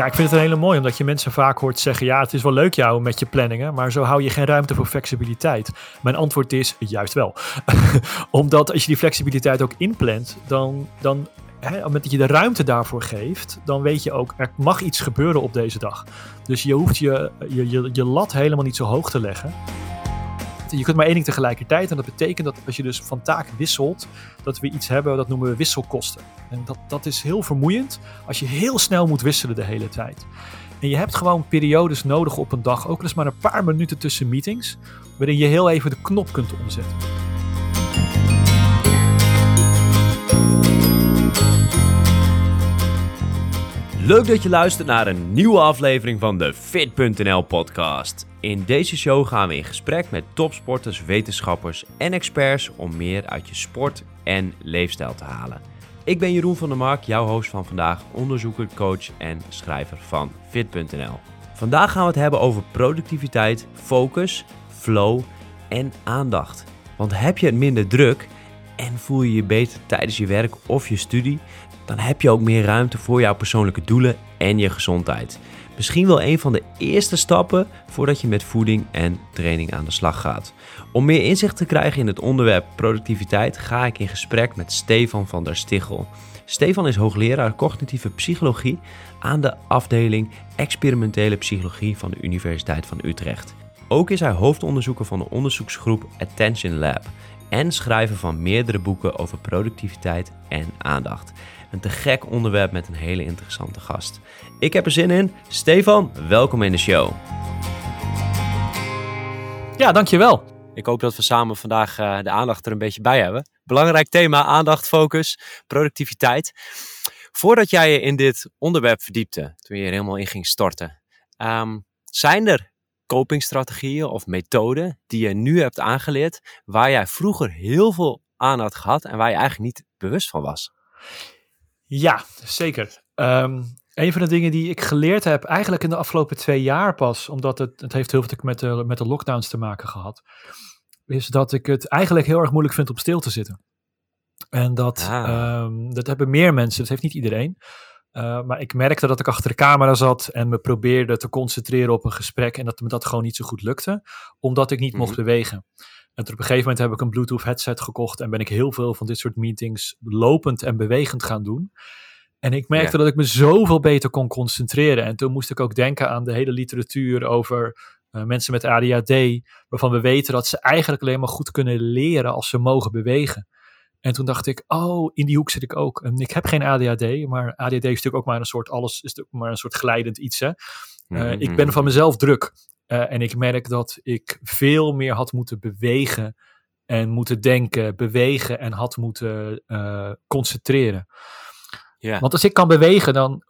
Ja, ik vind het een hele mooi, omdat je mensen vaak hoort zeggen: ja, het is wel leuk jou met je planningen, maar zo hou je geen ruimte voor flexibiliteit. Mijn antwoord is juist wel. omdat als je die flexibiliteit ook inplant, dan, dan hè, dat je de ruimte daarvoor geeft, dan weet je ook, er mag iets gebeuren op deze dag. Dus je hoeft je, je, je, je lat helemaal niet zo hoog te leggen je kunt maar één ding tegelijkertijd. En dat betekent dat als je dus van taak wisselt, dat we iets hebben, dat noemen we wisselkosten. En dat, dat is heel vermoeiend als je heel snel moet wisselen de hele tijd. En je hebt gewoon periodes nodig op een dag, ook al eens maar een paar minuten tussen meetings, waarin je heel even de knop kunt omzetten. Leuk dat je luistert naar een nieuwe aflevering van de Fit.nl podcast. In deze show gaan we in gesprek met topsporters, wetenschappers en experts om meer uit je sport en leefstijl te halen. Ik ben Jeroen van der Mark, jouw host van vandaag, onderzoeker, coach en schrijver van Fit.nl. Vandaag gaan we het hebben over productiviteit, focus, flow en aandacht. Want heb je het minder druk en voel je je beter tijdens je werk of je studie, dan heb je ook meer ruimte voor jouw persoonlijke doelen en je gezondheid. Misschien wel een van de eerste stappen voordat je met voeding en training aan de slag gaat. Om meer inzicht te krijgen in het onderwerp productiviteit ga ik in gesprek met Stefan van der Stichel. Stefan is hoogleraar cognitieve psychologie aan de afdeling experimentele psychologie van de Universiteit van Utrecht. Ook is hij hoofdonderzoeker van de onderzoeksgroep Attention Lab en schrijver van meerdere boeken over productiviteit en aandacht. Een te gek onderwerp met een hele interessante gast. Ik heb er zin in. Stefan, welkom in de show. Ja, dankjewel. Ik hoop dat we samen vandaag uh, de aandacht er een beetje bij hebben. Belangrijk thema, aandacht, focus, productiviteit. Voordat jij je in dit onderwerp verdiepte, toen je er helemaal in ging storten, um, zijn er copingstrategieën of methoden die je nu hebt aangeleerd, waar jij vroeger heel veel aan had gehad en waar je eigenlijk niet bewust van was? Ja, zeker. Um, een van de dingen die ik geleerd heb, eigenlijk in de afgelopen twee jaar pas, omdat het, het heeft heel veel met de, met de lockdowns te maken gehad, is dat ik het eigenlijk heel erg moeilijk vind om stil te zitten. En dat, ah. um, dat hebben meer mensen, dat heeft niet iedereen. Uh, maar ik merkte dat ik achter de camera zat en me probeerde te concentreren op een gesprek en dat me dat gewoon niet zo goed lukte, omdat ik niet mocht mhm. bewegen. En op een gegeven moment heb ik een Bluetooth headset gekocht en ben ik heel veel van dit soort meetings lopend en bewegend gaan doen. En ik merkte dat ik me zoveel beter kon concentreren. En toen moest ik ook denken aan de hele literatuur over uh, mensen met ADHD, waarvan we weten dat ze eigenlijk alleen maar goed kunnen leren als ze mogen bewegen. En toen dacht ik, oh, in die hoek zit ik ook. En ik heb geen ADHD, maar ADHD is natuurlijk ook maar een soort alles, is ook maar een soort glijdend iets. Hè? Uh, Ik ben van mezelf druk. Uh, en ik merk dat ik veel meer had moeten bewegen en moeten denken, bewegen en had moeten uh, concentreren. Yeah. Want als ik kan bewegen, dan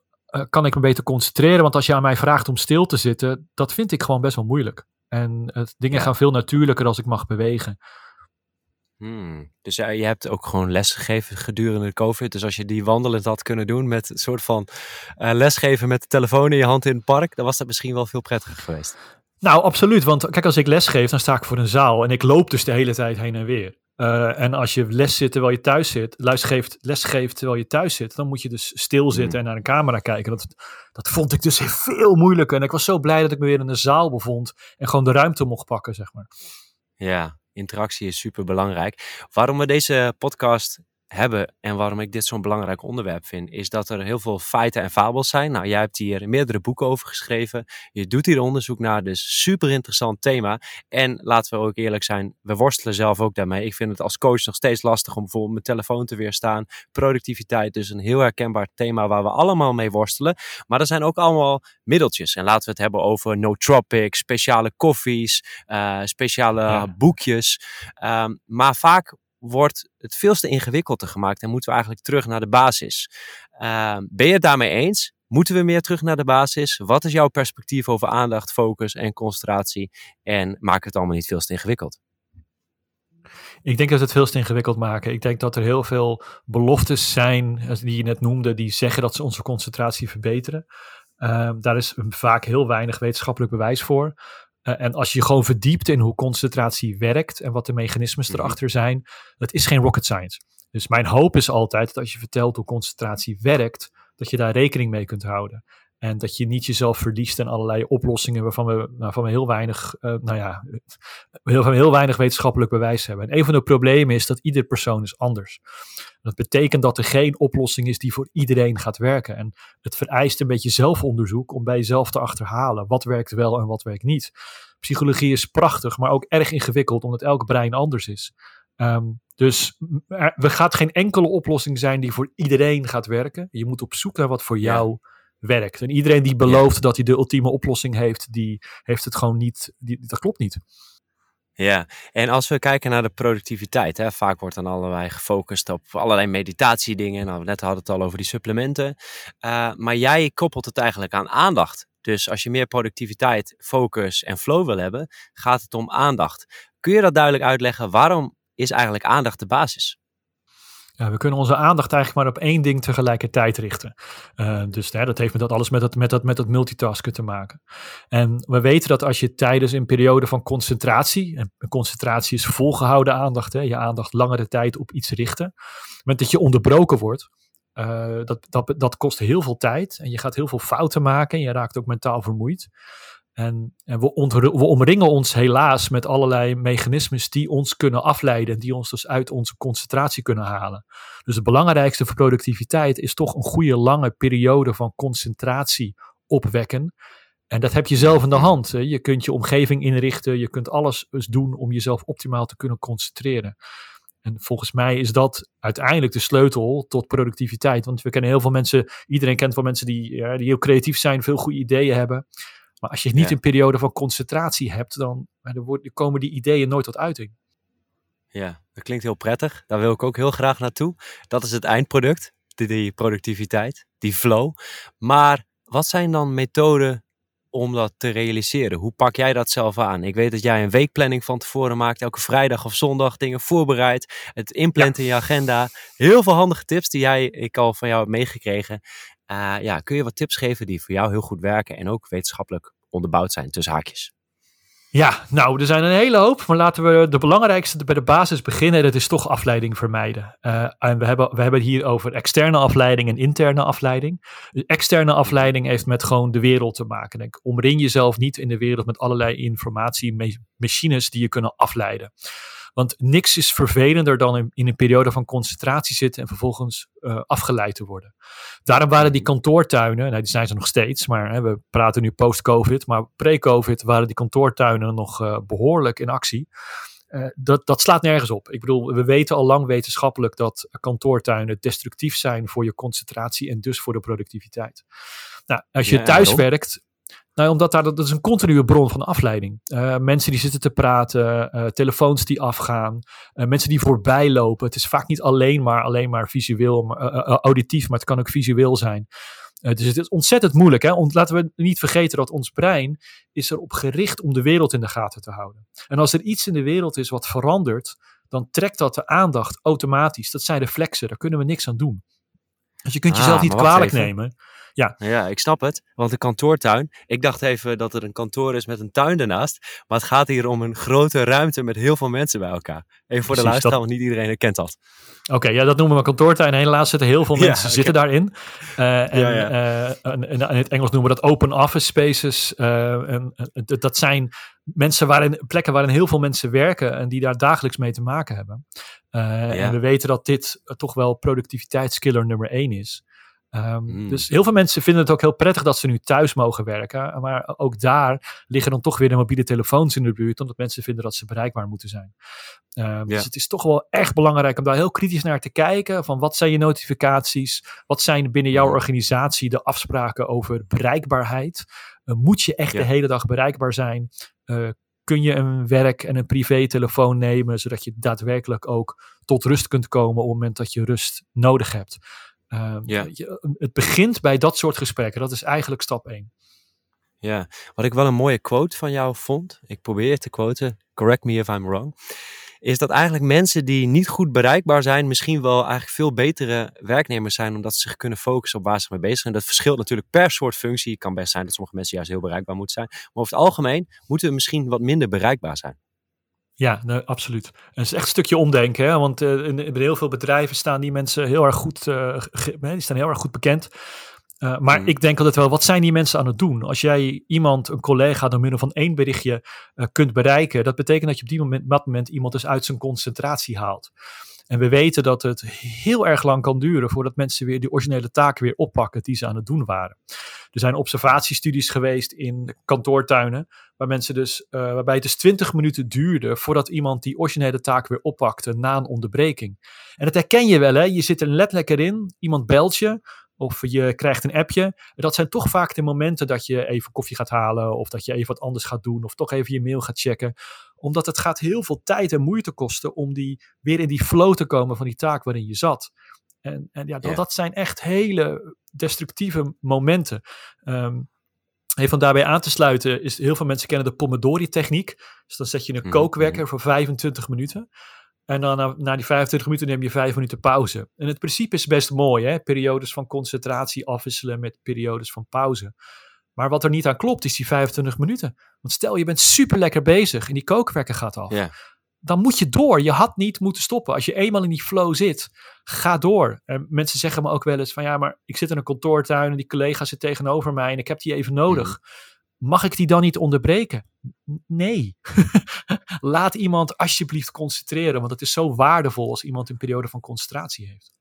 kan ik me beter concentreren. Want als je aan mij vraagt om stil te zitten, dat vind ik gewoon best wel moeilijk. En het, dingen gaan veel natuurlijker als ik mag bewegen. Hmm. Dus uh, je hebt ook gewoon lesgegeven gedurende de COVID. Dus als je die wandelend had kunnen doen met een soort van uh, lesgeven met de telefoon in je hand in het park, dan was dat misschien wel veel prettiger geweest. Nou, absoluut. Want kijk, als ik lesgeef, dan sta ik voor een zaal en ik loop dus de hele tijd heen en weer. Uh, en als je les zit terwijl je thuis zit, lesgeeft, lesgeeft terwijl je thuis zit, dan moet je dus stilzitten mm. en naar een camera kijken. Dat, dat vond ik dus veel moeilijker. En ik was zo blij dat ik me weer in een zaal bevond en gewoon de ruimte mocht pakken, zeg maar. Ja, interactie is super belangrijk. Waarom we deze podcast hebben en waarom ik dit zo'n belangrijk onderwerp vind, is dat er heel veel feiten en fabels zijn. Nou, jij hebt hier meerdere boeken over geschreven. Je doet hier onderzoek naar, dus super interessant thema. En laten we ook eerlijk zijn, we worstelen zelf ook daarmee. Ik vind het als coach nog steeds lastig om bijvoorbeeld mijn telefoon te weerstaan. Productiviteit, dus een heel herkenbaar thema waar we allemaal mee worstelen. Maar er zijn ook allemaal middeltjes. En laten we het hebben over nootropics, speciale koffies, uh, speciale ja. boekjes. Um, maar vaak wordt het veel te ingewikkelder gemaakt en moeten we eigenlijk terug naar de basis. Uh, ben je het daarmee eens? Moeten we meer terug naar de basis? Wat is jouw perspectief over aandacht, focus en concentratie? En maak het allemaal niet veel te ingewikkeld? Ik denk dat we het veel te ingewikkeld maken. Ik denk dat er heel veel beloftes zijn, die je net noemde, die zeggen dat ze onze concentratie verbeteren. Uh, daar is vaak heel weinig wetenschappelijk bewijs voor. Uh, en als je gewoon verdiept in hoe concentratie werkt en wat de mechanismes mhm. erachter zijn, het is geen rocket science. Dus mijn hoop is altijd dat als je vertelt hoe concentratie werkt, dat je daar rekening mee kunt houden. En dat je niet jezelf verliest in allerlei oplossingen waarvan we, waarvan we heel weinig, uh, nou ja, heel, heel weinig wetenschappelijk bewijs hebben. En een van de problemen is dat ieder persoon is anders. Dat betekent dat er geen oplossing is die voor iedereen gaat werken. En het vereist een beetje zelfonderzoek om bij jezelf te achterhalen wat werkt wel en wat werkt niet. Psychologie is prachtig, maar ook erg ingewikkeld omdat elk brein anders is. Um, dus er, er, gaat geen enkele oplossing zijn die voor iedereen gaat werken. Je moet op zoek naar wat voor jou werkt. En iedereen die belooft dat hij de ultieme oplossing heeft, die heeft het gewoon niet. Die, dat klopt niet. Ja, en als we kijken naar de productiviteit, hè, vaak wordt dan allerlei gefocust op allerlei meditatiedingen. Nou, we net hadden het al over die supplementen. Uh, maar jij koppelt het eigenlijk aan aandacht. Dus als je meer productiviteit, focus en flow wil hebben, gaat het om aandacht. Kun je dat duidelijk uitleggen? Waarom is eigenlijk aandacht de basis? Ja, we kunnen onze aandacht eigenlijk maar op één ding tegelijkertijd richten. Uh, dus hè, dat heeft met dat alles met dat, met, dat, met dat multitasken te maken. En we weten dat als je tijdens een periode van concentratie, en concentratie is volgehouden aandacht, hè, je aandacht langere tijd op iets richten, moment dat je onderbroken wordt, uh, dat, dat, dat kost heel veel tijd en je gaat heel veel fouten maken en je raakt ook mentaal vermoeid. En, en we, omringen ons helaas met allerlei mechanismes die ons kunnen afleiden. Die ons dus uit onze concentratie kunnen halen. Dus het belangrijkste voor productiviteit is toch een goede lange periode van concentratie opwekken. En dat heb je zelf in de hand. Je kunt je omgeving inrichten. Je kunt alles dus doen om jezelf optimaal te kunnen concentreren. En volgens mij is dat uiteindelijk de sleutel tot productiviteit. Want we kennen heel veel mensen, iedereen kent wel mensen die, ja, die heel creatief zijn, veel goede ideeën hebben. Maar als je niet een periode van concentratie hebt, dan, dan komen die ideeën nooit tot uiting. Ja, dat klinkt heel prettig. Daar wil ik ook heel graag naartoe. Dat is het eindproduct, die, die productiviteit, die flow. Maar wat zijn dan methoden om dat te realiseren? Hoe pak jij dat zelf aan? Ik weet dat jij een weekplanning van tevoren maakt, elke vrijdag of zondag dingen voorbereidt, het inplanten in je agenda. Heel veel handige tips die jij, ik al van jou heb meegekregen. Uh, ja, kun je wat tips geven die voor jou heel goed werken en ook wetenschappelijk onderbouwd zijn, tussen haakjes? Ja, nou, er zijn een hele hoop, maar laten we de belangrijkste bij de basis beginnen. Dat is toch afleiding vermijden. Uh, en we hebben, we hebben het hier over externe afleiding en interne afleiding. Externe afleiding heeft met gewoon de wereld te maken. Denk, omring jezelf niet in de wereld met allerlei informatie, machines die je kunnen afleiden. Want niks is vervelender dan in, in een periode van concentratie zitten en vervolgens uh, afgeleid te worden. Daarom waren die kantoortuinen, nou, die zijn ze nog steeds, maar hè, we praten nu post-COVID, maar pre-COVID waren die kantoortuinen nog uh, behoorlijk in actie. Uh, dat, dat slaat nergens op. Ik bedoel, we weten al lang wetenschappelijk dat kantoortuinen destructief zijn voor je concentratie en dus voor de productiviteit. Nou, als je ja, thuis werkt, nou, omdat daar, dat is een continue bron van afleiding. Uh, mensen die zitten te praten, uh, telefoons die afgaan, uh, mensen die voorbij lopen. Het is vaak niet alleen maar, alleen maar visueel, maar, auditief, maar het kan ook visueel zijn. dus het is ontzettend moeilijk. Hè? Ont, laten we niet vergeten dat ons brein is erop gericht om de wereld in de gaten te houden. En als er iets in de wereld is wat verandert, dan trekt dat de aandacht automatisch. Dat zijn reflexen, daar kunnen we niks aan doen. Dus je kunt jezelf ah, niet kwalijk nemen. Ja. ja, ik snap het. Want de kantoortuin, ik dacht even dat er een kantoor is met een tuin ernaast. Maar het gaat hier om een grote ruimte met heel veel mensen bij elkaar. Even voor de luisteraar, want niet iedereen herkent dat. Oké, ja, dat noemen we kantoortuin. Helaas zitten heel veel mensen zitten daarin. Uh, en, ja, uh, in het Engels noemen we dat open office spaces. Uh, en, dat zijn mensen waarin, plekken waarin heel veel mensen werken en die daar dagelijks mee te maken hebben. En we weten dat dit toch wel productiviteitskiller nummer één is. Um, Dus heel veel mensen vinden het ook heel prettig dat ze nu thuis mogen werken. Maar ook daar liggen dan toch weer de mobiele telefoons in de buurt, omdat mensen vinden dat ze bereikbaar moeten zijn. Um, Dus het is toch wel echt belangrijk om daar heel kritisch naar te kijken. Van wat zijn je notificaties? Wat zijn binnen jouw organisatie de afspraken over bereikbaarheid? Uh, moet je echt de hele dag bereikbaar zijn? Uh, kun je een werk- en een privé-telefoon nemen, zodat je daadwerkelijk ook tot rust kunt komen op het moment dat je rust nodig hebt? Ja. je, het begint bij dat soort gesprekken. Dat is eigenlijk stap 1. Ja, wat ik wel een mooie quote van jou vond, ik probeer te quoten, correct me if I'm wrong, is dat eigenlijk mensen die niet goed bereikbaar zijn, misschien wel eigenlijk veel betere werknemers zijn, omdat ze zich kunnen focussen op waar ze mee bezig zijn. Dat verschilt natuurlijk per soort functie. Het kan best zijn dat sommige mensen juist heel bereikbaar moeten zijn. Maar over het algemeen moeten we misschien wat minder bereikbaar zijn. Ja, absoluut. Het is echt een stukje omdenken, hè? want uh, in, in, heel veel bedrijven staan die mensen heel erg goed, uh, die staan heel erg goed bekend. Uh, maar Mm. ik denk altijd wel, wat zijn die mensen aan het doen? Als jij iemand, een collega, door middel van één berichtje kunt bereiken, dat betekent dat je op die moment, dat moment iemand dus uit zijn concentratie haalt. En we weten dat het heel erg lang kan duren voordat mensen weer die originele taken weer oppakken die ze aan het doen waren. Er zijn observatiestudies geweest in kantoortuinen, waar mensen dus, uh, waarbij het dus 20 minuten duurde voordat iemand die originele taak weer oppakte na een onderbreking. En dat herken je wel, hè? Je zit er letterlijk in, iemand belt je, of je krijgt een appje. Dat zijn toch vaak de momenten dat je even koffie gaat halen. Of dat je even wat anders gaat doen. Of toch even je mail gaat checken. Omdat het gaat heel veel tijd en moeite kosten om die, weer in die flow te komen van die taak waarin je zat. En, en ja, dat, Ja. dat zijn echt hele destructieve momenten. Ehm Even van daarbij aan te sluiten is heel veel mensen kennen de Pomodori-techniek. Dus dan zet je een Mhm, kookwekker voor 25 minuten. En dan na, na die 25 minuten neem je 5 minuten pauze. En het principe is best mooi, hè? periodes van concentratie afwisselen met periodes van pauze. Maar wat er niet aan klopt, is die 25 minuten. Want stel je bent super lekker bezig en die kookwekker gaat af. Ja. Dan moet je door. Je had niet moeten stoppen. Als je eenmaal in die flow zit, ga door. En mensen zeggen me ook wel eens van ja, maar ik zit in een kantoortuin en die collega zit tegenover mij en ik heb die even nodig. Mag ik die dan niet onderbreken? Nee. Laat iemand alsjeblieft concentreren, want het is zo waardevol als iemand een periode van concentratie heeft.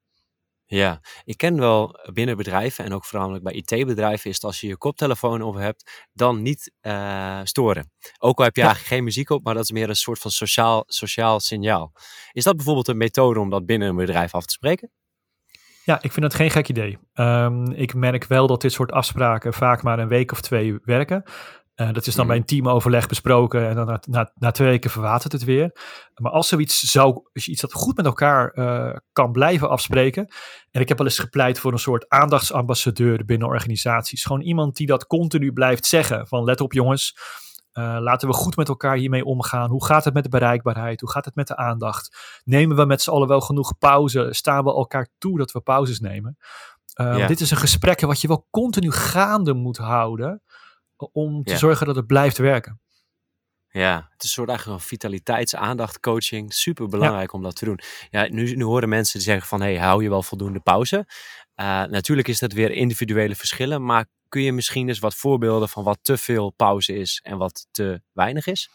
Ja, ik ken wel binnen bedrijven en ook voornamelijk bij IT-bedrijven is het als je je koptelefoon op hebt, dan niet eh, storen. Ook al heb je Ja. eigenlijk geen muziek op, maar dat is meer een soort van sociaal, sociaal signaal. Is dat bijvoorbeeld een methode om dat binnen een bedrijf af te spreken? Ja, ik vind het geen gek idee. Ehm, ik merk wel dat dit soort afspraken vaak maar een week of twee werken. Eh, dat is dan Mhm. bij een teamoverleg besproken en dan na, na, na twee weken verwatert het weer. Maar als zoiets zou, als je iets dat goed met elkaar eh, kan blijven afspreken. En ik heb wel eens gepleit voor een soort aandachtsambassadeur binnen organisaties. Gewoon iemand die dat continu blijft zeggen. Van let op jongens, eh, laten we goed met elkaar hiermee omgaan. Hoe gaat het met de bereikbaarheid? Hoe gaat het met de aandacht? Nemen we met z'n allen wel genoeg pauze? Staan we elkaar toe dat we pauzes nemen? Ja. Dit is een gesprek wat je wel continu gaande moet houden om te Ja. zorgen dat het blijft werken. Ja, het is een soort eigenlijk een vitaliteitsaandacht coaching. Super belangrijk om dat te doen. Ja, nu, nu horen mensen die zeggen van, hey, hou je wel voldoende pauze? Uh, natuurlijk is dat weer individuele verschillen, maar kun je misschien eens wat voorbeelden van wat te veel pauze is en wat te weinig is?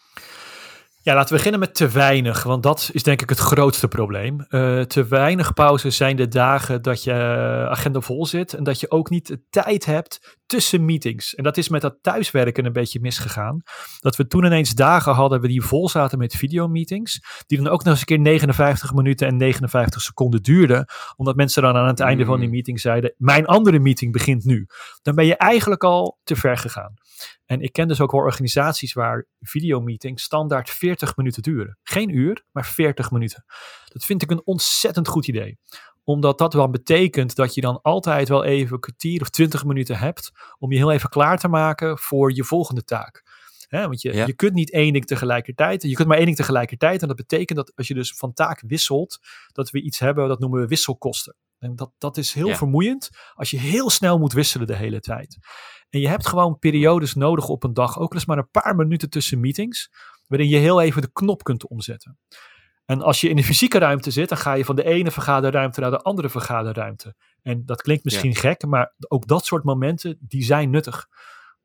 Ja, laten we beginnen met te weinig, want dat is denk ik het grootste probleem. Uh, te weinig pauzes zijn de dagen dat je agenda vol zit en dat je ook niet de tijd hebt tussen meetings. En dat is met dat thuiswerken een beetje misgegaan. Dat we toen ineens dagen hadden die vol zaten met videomeetings, die dan ook nog eens een keer 59 minuten en 59 seconden duurden, omdat mensen dan aan het einde Mm. van die meeting zeiden, mijn andere meeting begint nu. Dan ben je eigenlijk al te ver gegaan. En ik ken dus ook wel organisaties waar videomeetings standaard 40 minuten duren. Geen uur, maar 40 minuten. Dat vind ik een ontzettend goed idee. Omdat dat dan betekent dat je dan altijd wel even een kwartier of 20 minuten hebt om je heel even klaar te maken voor je volgende taak. He, want je, Ja. je kunt niet één ding tegelijkertijd. Je kunt maar één ding tegelijkertijd. En dat betekent dat als je dus van taak wisselt, dat we iets hebben, dat noemen we wisselkosten. En dat, dat is heel Ja. vermoeiend als je heel snel moet wisselen de hele tijd. En je hebt gewoon periodes nodig op een dag, ook al eens maar een paar minuten tussen meetings, waarin je heel even de knop kunt omzetten. En als je in de fysieke ruimte zit, dan ga je van de ene vergaderruimte naar de andere vergaderruimte. En dat klinkt misschien gek, maar ook dat soort momenten, die zijn nuttig.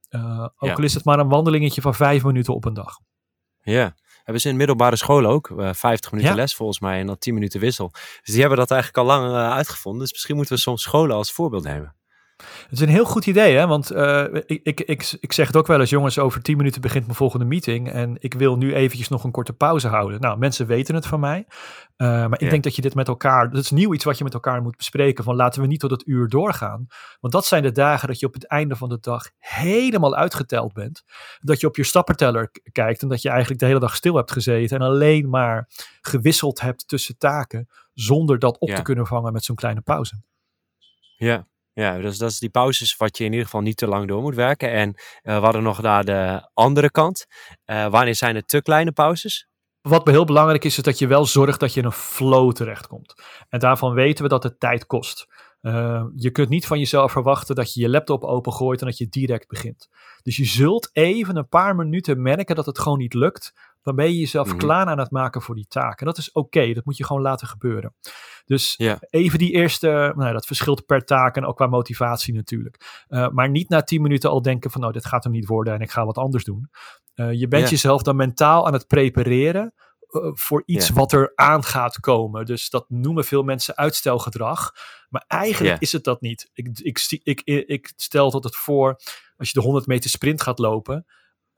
Uh, ook Ja. al is het maar een wandelingetje van vijf minuten op een dag. Ja, hebben ze in middelbare school ook. Uh, 50 minuten Ja. les volgens mij en dan 10 minuten wissel. Dus die hebben dat eigenlijk al lang uh, uitgevonden. Dus misschien moeten we soms scholen als voorbeeld nemen. Het is een heel goed idee, hè? want uh, ik, ik, ik, ik zeg het ook wel eens, jongens, over 10 minuten begint mijn volgende meeting en ik wil nu eventjes nog een korte pauze houden. Nou, mensen weten het van mij, uh, maar ik Ja. denk dat je dit met elkaar, dat is nieuw iets wat je met elkaar moet bespreken, van laten we niet tot het uur doorgaan, want dat zijn de dagen dat je op het einde van de dag helemaal uitgeteld bent, dat je op je stapperteller kijkt en dat je eigenlijk de hele dag stil hebt gezeten en alleen maar gewisseld hebt tussen taken, zonder dat op Ja. te kunnen vangen met zo'n kleine pauze. Ja, ja dus dat is die pauzes wat je in ieder geval niet te lang door moet werken. En uh, we hadden nog naar de andere kant. Uh, wanneer zijn het te kleine pauzes? Wat heel belangrijk is, is dat je wel zorgt dat je in een flow terechtkomt. En daarvan weten we dat het tijd kost. Uh, je kunt niet van jezelf verwachten dat je je laptop opengooit en dat je direct begint. Dus je zult even een paar minuten merken dat het gewoon niet lukt. Dan ben je jezelf Mhm. klaar aan het maken voor die taak. En dat is oké, dat moet je gewoon laten gebeuren. Dus even die eerste, nou, dat verschilt per taak en ook qua motivatie natuurlijk. Uh, maar niet na tien minuten al denken van, nou, dit gaat hem niet worden en ik ga wat anders doen. Uh, je bent jezelf dan mentaal aan het prepareren uh, voor iets wat er aan gaat komen. Dus dat noemen veel mensen uitstelgedrag. Maar eigenlijk is het dat niet. Ik, ik, ik, ik, ik stel tot het voor, als je de 100 meter sprint gaat lopen,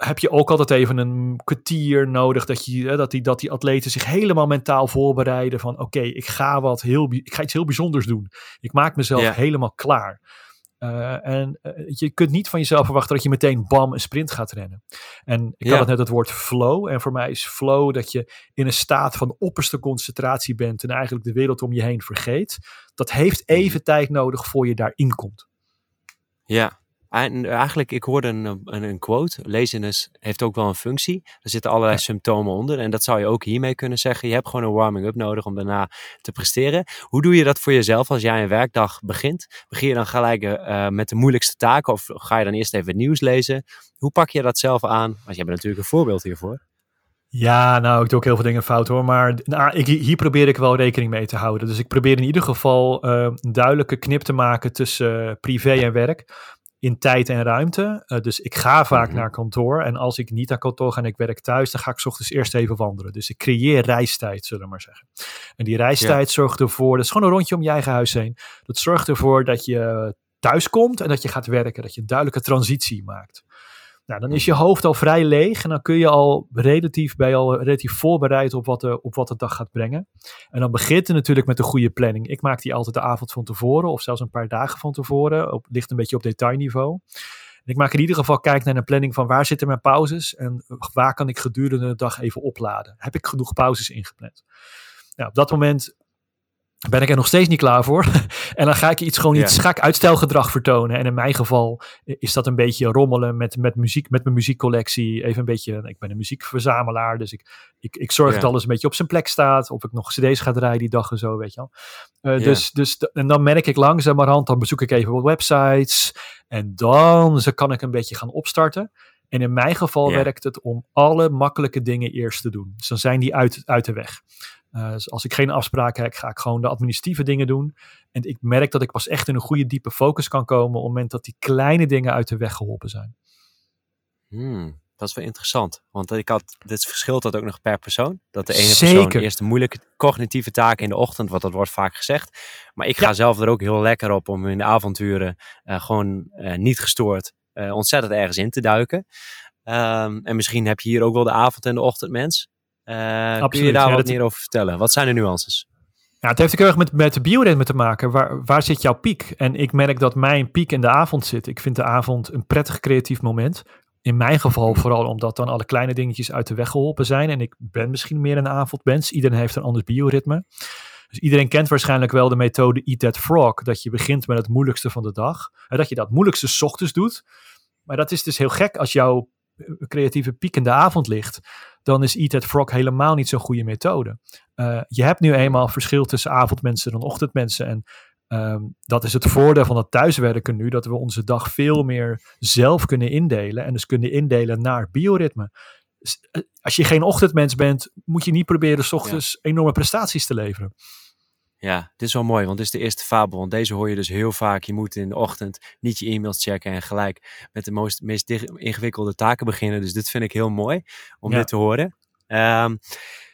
heb je ook altijd even een kwartier nodig dat, je, dat, die, dat die atleten zich helemaal mentaal voorbereiden van oké, ik ga wat heel, ik ga iets heel bijzonders doen. Ik maak mezelf helemaal klaar. Uh, en uh, je kunt niet van jezelf verwachten dat je meteen bam een sprint gaat rennen. En ik had het net het woord flow. En voor mij is flow dat je in een staat van opperste concentratie bent en eigenlijk de wereld om je heen vergeet. Dat heeft even tijd nodig voor je daarin komt. Ja, en eigenlijk, ik hoorde een, een, een quote. Laziness heeft ook wel een functie. Er zitten allerlei Ja. symptomen onder. En dat zou je ook hiermee kunnen zeggen. Je hebt gewoon een warming-up nodig om daarna te presteren. Hoe doe je dat voor jezelf als jij een werkdag begint? Begin je dan gelijk uh, met de moeilijkste taken? Of ga je dan eerst even het nieuws lezen? Hoe pak je dat zelf aan? Want je hebt natuurlijk een voorbeeld hiervoor. Ja, nou, ik doe ook heel veel dingen fout hoor. Maar nou, ik, hier probeer ik wel rekening mee te houden. Dus ik probeer in ieder geval uh, een duidelijke knip te maken tussen uh, privé en werk in tijd en ruimte. Uh, dus ik ga vaak Mhm. naar kantoor. En als ik niet naar kantoor ga en ik werk thuis, dan ga ik 's ochtends eerst even wandelen. Dus ik creëer reistijd, zullen we maar zeggen. En die reistijd zorgt ervoor, dat is gewoon een rondje om je eigen huis heen. Dat zorgt ervoor dat je thuis komt en dat je gaat werken. Dat je een duidelijke transitie maakt. Nou, dan is je hoofd al vrij leeg en dan kun je al relatief, ben je al relatief voorbereid op wat, de, op wat de dag gaat brengen. En dan begint het natuurlijk met een goede planning. Ik maak die altijd de avond van tevoren of zelfs een paar dagen van tevoren. Op, ligt een beetje op detailniveau. En ik maak in ieder geval kijk naar een planning van waar zitten mijn pauzes en waar kan ik gedurende de dag even opladen. Heb ik genoeg pauzes ingepland? Nou, op dat moment ben ik er nog steeds niet klaar voor. en dan ga ik iets gewoon Ja. iets, ga ik uitstelgedrag vertonen. En in mijn geval is dat een beetje rommelen met, met muziek, met mijn muziekcollectie. Even een beetje, ik ben een muziekverzamelaar, dus ik, ik, ik zorg Ja. dat alles een beetje op zijn plek staat. Of ik nog cd's ga draaien die dag en zo, weet je wel. Eh, Ja. dus, dus, en dan merk ik langzamerhand, dan bezoek ik even wat websites. En dan kan ik een beetje gaan opstarten. En in mijn geval werkt het om alle makkelijke dingen eerst te doen. Dus dan zijn die uit, uit de weg. Uh, dus als ik geen afspraken heb, ga ik gewoon de administratieve dingen doen. En ik merk dat ik pas echt in een goede diepe focus kan komen op het moment dat die kleine dingen uit de weg geholpen zijn. Hmm, dat is wel interessant. Want ik had, dit verschilt dat ook nog per persoon. Dat de ene persoon Zeker. eerst de moeilijke cognitieve taken in de ochtend, want dat wordt vaak gezegd. Maar ik ga Ja. zelf er ook heel lekker op om in de avonturen uh, gewoon uh, niet gestoord ontzettend ergens in te duiken. Um, en misschien heb je hier ook wel de avond- en de ochtendmens. Uh, kun je daar ja, wat dat- meer over vertellen? Wat zijn de nuances? Ja, het heeft ook heel erg met, met de bioritme te maken. Waar, waar zit jouw piek? En ik merk dat mijn piek in de avond zit. Ik vind de avond een prettig creatief moment. In mijn geval vooral omdat dan alle kleine dingetjes uit de weg geholpen zijn. En ik ben misschien meer een avondmens. Iedereen heeft een ander bioritme. Dus iedereen kent waarschijnlijk wel de methode Eat That Frog. Dat je begint met het moeilijkste van de dag. En dat je dat moeilijkste 's ochtends doet. Maar dat is dus heel gek als jouw creatieve piek in de avond ligt. Dan is Eat That Frog helemaal niet zo'n goede methode. Uh, je hebt nu eenmaal verschil tussen avondmensen en ochtendmensen. En um, dat is het voordeel van het thuiswerken nu. Dat we onze dag veel meer zelf kunnen indelen. En dus kunnen indelen naar bioritme. Uh, als je geen ochtendmens bent, moet je niet proberen s ochtends ja. enorme prestaties te leveren. Ja, dit is wel mooi, want dit is de eerste fabel. Want deze hoor je dus heel vaak. Je moet in de ochtend niet je e-mails checken en gelijk met de meest, meest ingewikkelde taken beginnen. Dus dit vind ik heel mooi om Ja. dit te horen. Um,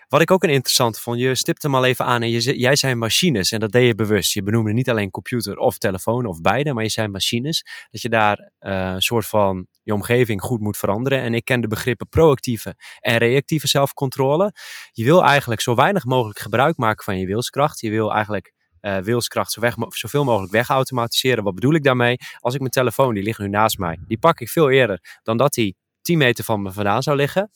wat ik ook een interessant vond, je stipt hem al even aan en je, jij zijn machines en dat deed je bewust. Je benoemde niet alleen computer of telefoon of beide, maar je zijn machines. Dat je daar uh, een soort van je omgeving goed moet veranderen. En ik ken de begrippen proactieve en reactieve zelfcontrole. Je wil eigenlijk zo weinig mogelijk gebruik maken van je wilskracht. Je wil eigenlijk uh, wilskracht zo zoveel mogelijk wegautomatiseren. Wat bedoel ik daarmee? Als ik mijn telefoon, die ligt nu naast mij, die pak ik veel eerder dan dat die 10 meter van me vandaan zou liggen.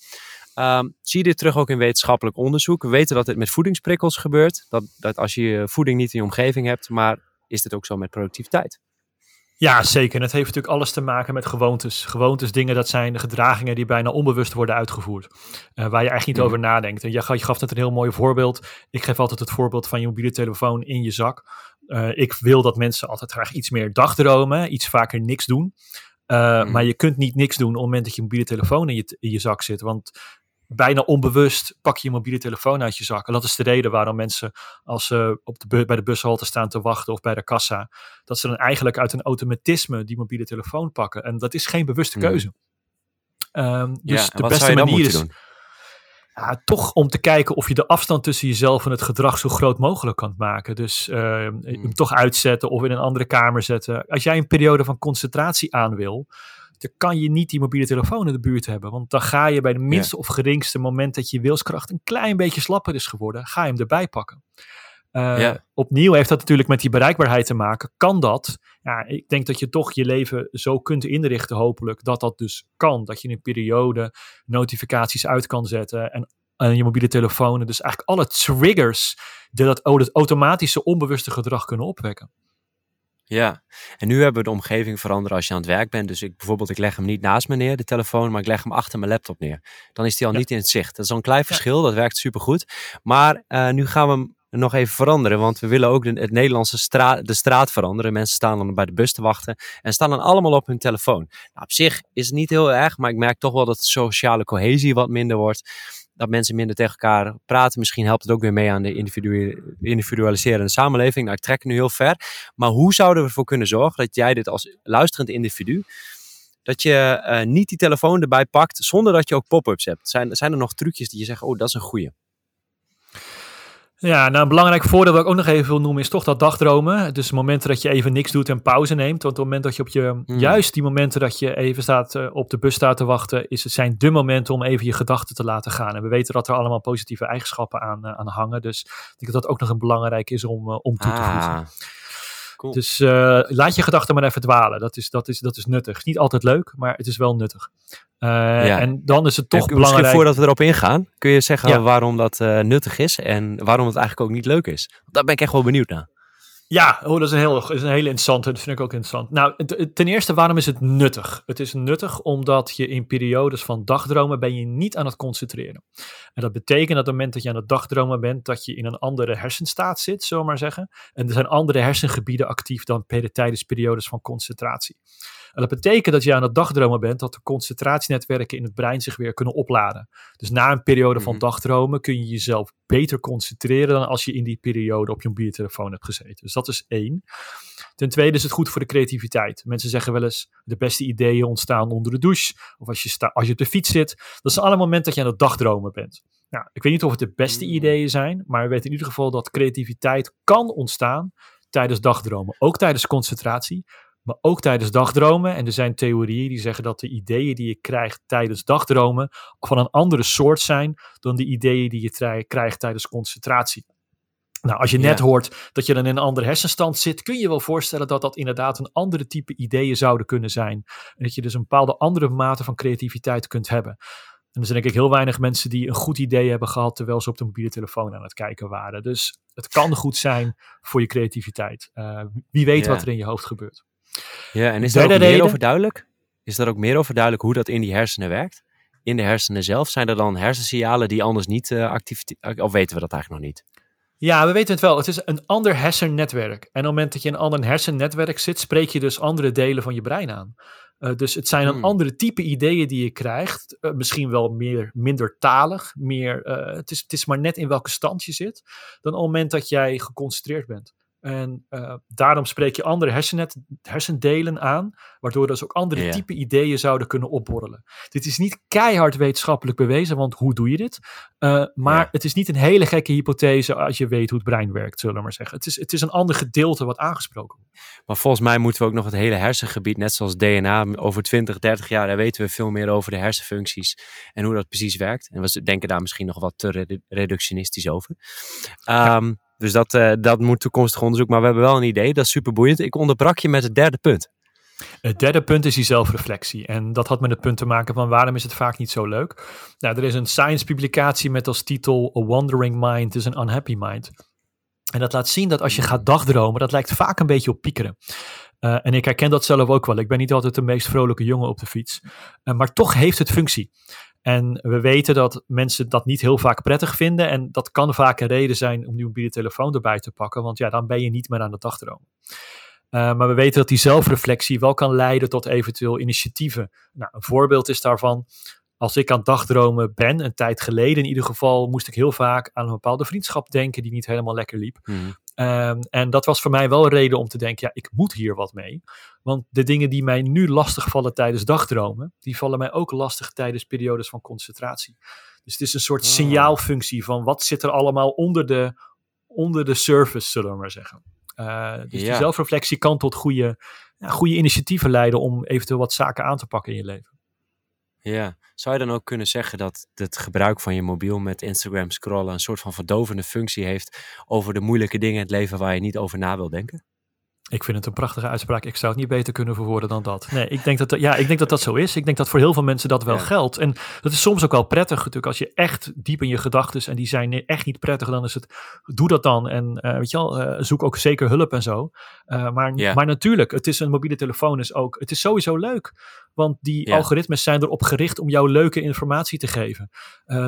Um, zie je dit terug ook in wetenschappelijk onderzoek? We weten dat dit met voedingsprikkels gebeurt. Dat, dat als je voeding niet in je omgeving hebt, maar is dit ook zo met productiviteit? Ja, zeker. En het heeft natuurlijk alles te maken met gewoontes. Gewoontes, dingen, dat zijn gedragingen die bijna onbewust worden uitgevoerd. Uh, waar je eigenlijk niet Mhm. over nadenkt. En je, je gaf net een heel mooi voorbeeld. Ik geef altijd het voorbeeld van je mobiele telefoon in je zak. Uh, ik wil dat mensen altijd graag iets meer dagdromen, iets vaker niks doen. Uh, Mhm. Maar je kunt niet niks doen op het moment dat je mobiele telefoon in je, in je zak zit. Want bijna onbewust pak je je mobiele telefoon uit je zak. En dat is de reden waarom mensen, als ze op de bij de bushalte staan te wachten of bij de kassa, dat ze dan eigenlijk uit een automatisme die mobiele telefoon pakken. En dat is geen bewuste Hmm. keuze. Ehm, dus ja, de beste manier is doen? ja, toch om te kijken of je de afstand tussen jezelf en het gedrag zo groot mogelijk kan maken. Dus eh, hem toch uitzetten of in een andere kamer zetten. Als jij een periode van concentratie aan wil, dan kan je niet die mobiele telefoon in de buurt hebben. Want dan ga je bij de minste of geringste moment dat je wilskracht een klein beetje slapper is geworden, ga je hem erbij pakken. Eh, Ja. Opnieuw heeft dat natuurlijk met die bereikbaarheid te maken. Kan dat? Ja, ik denk dat je toch je leven zo kunt inrichten, hopelijk, dat dat dus kan. Dat je in een periode notificaties uit kan zetten en, en je mobiele telefoon. Dus eigenlijk alle triggers die dat, dat automatische onbewuste gedrag kunnen opwekken. Ja, en nu hebben we de omgeving veranderen als je aan het werk bent. Dus ik bijvoorbeeld, ik leg hem niet naast me neer, de telefoon, maar ik leg hem achter mijn laptop neer. Dan is die al Ja. niet in het zicht. Dat is al een klein verschil, dat werkt supergoed. Maar eh, nu gaan we hem nog even veranderen, want we willen ook de, het Nederlandse straat, de straat veranderen. Mensen staan dan bij de bus te wachten en staan dan allemaal op hun telefoon. Nou, op zich is het niet heel erg, maar ik merk toch wel dat de sociale cohesie wat minder wordt. Dat mensen minder tegen elkaar praten. Misschien helpt het ook weer mee aan de individu- individualiserende samenleving. Nou, ik trek nu heel ver. Maar hoe zouden we ervoor kunnen zorgen dat jij dit als luisterend individu, dat je eh, niet die telefoon erbij pakt zonder dat je ook pop-ups hebt? Zijn, zijn er nog trucjes die je zegt, oh, dat is een goeie? Ja, nou een belangrijk voordeel dat ik ook nog even wil noemen is toch dat dagdromen. Dus momenten dat je even niks doet en pauze neemt. Want op het moment dat je op je, Hmm. juist die momenten dat je even staat, eh, op de bus staat te wachten, is het zijn de momenten om even je gedachten te laten gaan. En we weten dat er allemaal positieve eigenschappen aan, eh, aan hangen. Dus ik denk dat dat ook nog een belangrijk is om, eh, om toe te voegen. Cool. Dus eh, laat je gedachten maar even dwalen. Dat is, dat, is, dat is nuttig. Niet altijd leuk, maar het is wel nuttig. Eh, Ja. En dan is het toch En belangrijk. Misschien voordat we erop ingaan, kun je zeggen Ja. waarom dat eh, nuttig is en waarom het eigenlijk ook niet leuk is. Daar ben ik echt wel benieuwd naar. Ja, oh, dat is een, heel, is een hele interessante. Dat vind ik ook interessant. Nou, ten eerste, waarom is het nuttig? Het is nuttig omdat je in periodes van dagdromen ben je niet aan het concentreren. En dat betekent dat op het moment dat je aan het dagdromen bent, dat je in een andere hersenstaat zit, zullen maar zeggen. En er zijn andere hersengebieden actief dan tijdens periodes van concentratie. En dat betekent dat je aan het dagdromen bent, dat de concentratienetwerken in het brein zich weer kunnen opladen. Dus na een periode van Mhm. dagdromen kun je jezelf beter concentreren dan als je in die periode op je mobiele telefoon hebt gezeten. Dus dat is één. Ten tweede is het goed voor de creativiteit. Mensen zeggen wel eens, de beste ideeën ontstaan onder de douche. Of als je, als je op de fiets zit. Dat is allemaal momenten dat je aan het dagdromen bent. Nou, ik weet niet of het de beste Mm. ideeën zijn, maar we weten in ieder geval dat creativiteit kan ontstaan tijdens dagdromen. Ook tijdens concentratie, maar ook tijdens dagdromen. En er zijn theorieën die zeggen dat de ideeën die je krijgt tijdens dagdromen van een andere soort zijn dan de ideeën die je krijgt tijdens concentratie. Nou, als je net Ja. hoort dat je dan in een andere hersenstand zit, kun je wel voorstellen dat dat inderdaad een andere type ideeën zouden kunnen zijn. En dat je dus een bepaalde andere mate van creativiteit kunt hebben. En er zijn denk ik heel weinig mensen die een goed idee hebben gehad terwijl ze op de mobiele telefoon aan het kijken waren. Dus het kan goed zijn voor je creativiteit. Eh, wie weet Ja. wat er in je hoofd gebeurt. Ja, en is daar ook meer over duidelijk? Is daar ook meer over duidelijk hoe dat in die hersenen werkt? In de hersenen zelf zijn er dan hersensignalen die anders niet eh, actief... Of weten we dat eigenlijk nog niet? Ja, we weten het wel. Het is een ander hersennetwerk. En op het moment dat je in een ander hersennetwerk zit, spreek je dus andere delen van je brein aan. Eh, dus het zijn een Hmm. andere type ideeën die je krijgt. Eh, misschien wel meer, minder talig. Meer, het, is, het is maar net in welke stand je zit. Dan op het moment dat jij geconcentreerd bent. En eh, daarom spreek je andere hersennet, hersendelen aan, waardoor dus ook andere Ja. type ideeën zouden kunnen opborrelen. Dit is niet keihard wetenschappelijk bewezen, want hoe doe je dit? Uh, maar Ja. het is niet een hele gekke hypothese als je weet hoe het brein werkt, zullen we maar zeggen. Het is, het is een ander gedeelte wat aangesproken wordt. Maar volgens mij moeten we ook nog het hele hersengebied, net zoals DNA, over 20, 30 jaar, daar weten we veel meer over de hersenfuncties en hoe dat precies werkt. En we denken daar misschien nog wat te redu- reductionistisch over. Ehm, Dus dat, eh, dat moet toekomstig onderzoek. Maar we hebben wel een idee, dat is super boeiend. Ik onderbrak je met het derde punt. Het derde punt is die zelfreflectie. En dat had met het punt te maken van waarom is het vaak niet zo leuk. Nou, er is een science publicatie met als titel A Wandering Mind is an Unhappy Mind. En dat laat zien dat als je gaat dagdromen, dat lijkt vaak een beetje op piekeren. Uh, en ik herken dat zelf ook wel. Ik ben niet altijd de meest vrolijke jongen op de fiets. Uh, maar toch heeft het functie. En we weten dat mensen dat niet heel vaak prettig vinden. En dat kan vaak een reden zijn om die mobiele telefoon erbij te pakken. Want ja, dan ben je niet meer aan het dagdromen. Uh, maar we weten dat die zelfreflectie wel kan leiden tot eventueel initiatieven. Nou, een voorbeeld is daarvan. Als ik aan dagdromen ben, een tijd geleden in ieder geval, moest ik heel vaak aan een bepaalde vriendschap denken die niet helemaal lekker liep. Mhm. Ehm, en dat was voor mij wel een reden om te denken, ja, ik moet hier wat mee. Want de dingen die mij nu lastig vallen tijdens dagdromen, die vallen mij ook lastig tijdens periodes van concentratie. Dus het is een soort Ah. signaalfunctie van wat zit er allemaal onder de, onder de surface, zullen we maar zeggen. Eh, dus die zelfreflectie kan tot goede, ja, goede initiatieven leiden om eventueel wat zaken aan te pakken in je leven. Ja, zou je dan ook kunnen zeggen dat het gebruik van je mobiel met Instagram scrollen een soort van verdovende functie heeft over de moeilijke dingen in het leven waar je niet over na wil denken? Ik vind het een prachtige uitspraak. Ik zou het niet beter kunnen verwoorden dan dat. Nee, ik denk dat, dat- ja, ik denk dat dat zo is. Ik denk dat voor heel veel mensen dat wel Ja. geldt. En dat is soms ook wel prettig natuurlijk. Als je echt diep in je gedachten en die zijn echt niet prettig, dan is het, doe dat dan. En eh, weet je wel, eh, zoek ook zeker hulp en zo. Eh, maar, Ja. maar natuurlijk, het is een mobiele telefoon is ook, het is sowieso leuk. Want die Ja. algoritmes zijn erop gericht om jou leuke informatie te geven.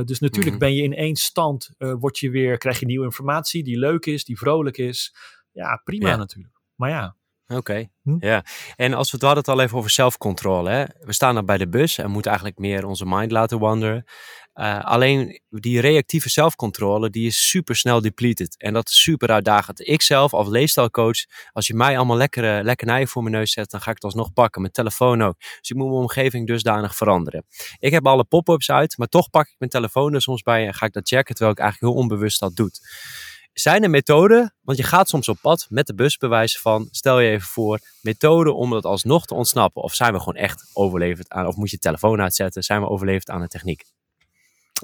Dus natuurlijk Mhm. ben je in één stand, word je weer, krijg je nieuwe informatie die leuk is, die vrolijk is. Ja, prima Ja. natuurlijk. Maar ja, Oké, Hm? ja. En als we het hadden het al even over zelfcontrole. Hè? We staan dan bij de bus en moeten eigenlijk meer onze mind laten wandelen. Eh, alleen die reactieve zelfcontrole, die is super snel depleted. En dat is super uitdagend. Ik zelf als leefstijlcoach, als je mij allemaal lekkere lekkernijen voor mijn neus zet, dan ga ik het alsnog pakken. Mijn telefoon ook. Dus ik moet mijn omgeving dusdanig veranderen. Ik heb alle pop-ups uit, maar toch pak ik mijn telefoon er soms bij en ga ik dat checken, terwijl ik eigenlijk heel onbewust dat doe. Zijn er methoden, want je gaat soms op pad met de bus bewijzen van, stel je even voor, methoden om dat alsnog te ontsnappen? Of zijn we gewoon echt overleverd aan, of moet je telefoon uitzetten, zijn we overleverd aan de techniek?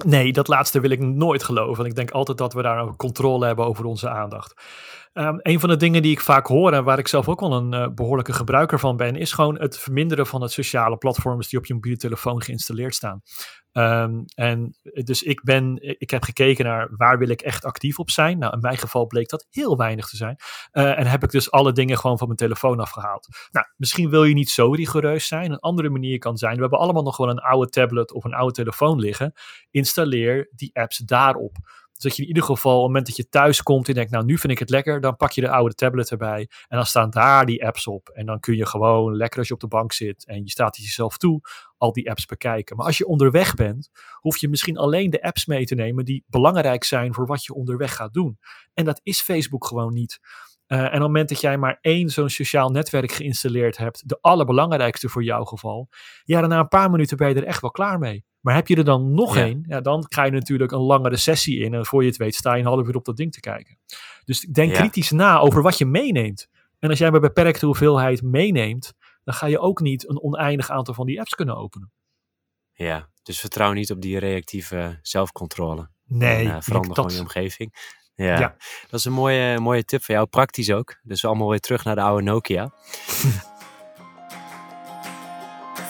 Nee, dat laatste wil ik nooit geloven. Ik denk altijd dat we daar een controle hebben over onze aandacht. Ehm, een van de dingen die ik vaak hoor en waar ik zelf ook wel een eh, behoorlijke gebruiker van ben, is gewoon het verminderen van het sociale platforms die op je mobiele telefoon geïnstalleerd staan. Ehm, en dus ik ben, ik heb gekeken naar waar wil ik echt actief op zijn. Nou, in mijn geval bleek dat heel weinig te zijn. Eh, en heb ik dus alle dingen gewoon van mijn telefoon afgehaald. Nou, misschien wil je niet zo rigoureus zijn. Een andere manier kan zijn, we hebben allemaal nog wel een oude tablet of een oude telefoon liggen. Installeer die apps daarop. Dus dat je in ieder geval, op het moment dat je thuis komt en denkt, nou nu vind ik het lekker, dan pak je de oude tablet erbij. En dan staan daar die apps op. En dan kun je gewoon lekker als je op de bank zit en je staat jezelf toe, al die apps bekijken. Maar als je onderweg bent, hoef je misschien alleen de apps mee te nemen die belangrijk zijn voor wat je onderweg gaat doen. En dat is Facebook gewoon niet. Uh, en op het moment dat jij maar één zo'n sociaal netwerk geïnstalleerd hebt, de allerbelangrijkste voor jouw geval, ja, dan na een paar minuten ben je er echt wel klaar mee. Maar heb je er dan nog één, ja, dan ga je natuurlijk een langere sessie in en voor je het weet sta je een half uur op dat ding te kijken. Dus denk Ja. kritisch na over wat je meeneemt. En als jij maar beperkte hoeveelheid meeneemt, dan ga je ook niet een oneindig aantal van die apps kunnen openen. Ja, dus vertrouw niet op die reactieve zelfcontrole. Nee, En, eh, verander dat- je omgeving. Ja. Ja. dat is een mooie, mooie tip van jou. Praktisch ook. Dus allemaal weer terug naar de oude Nokia.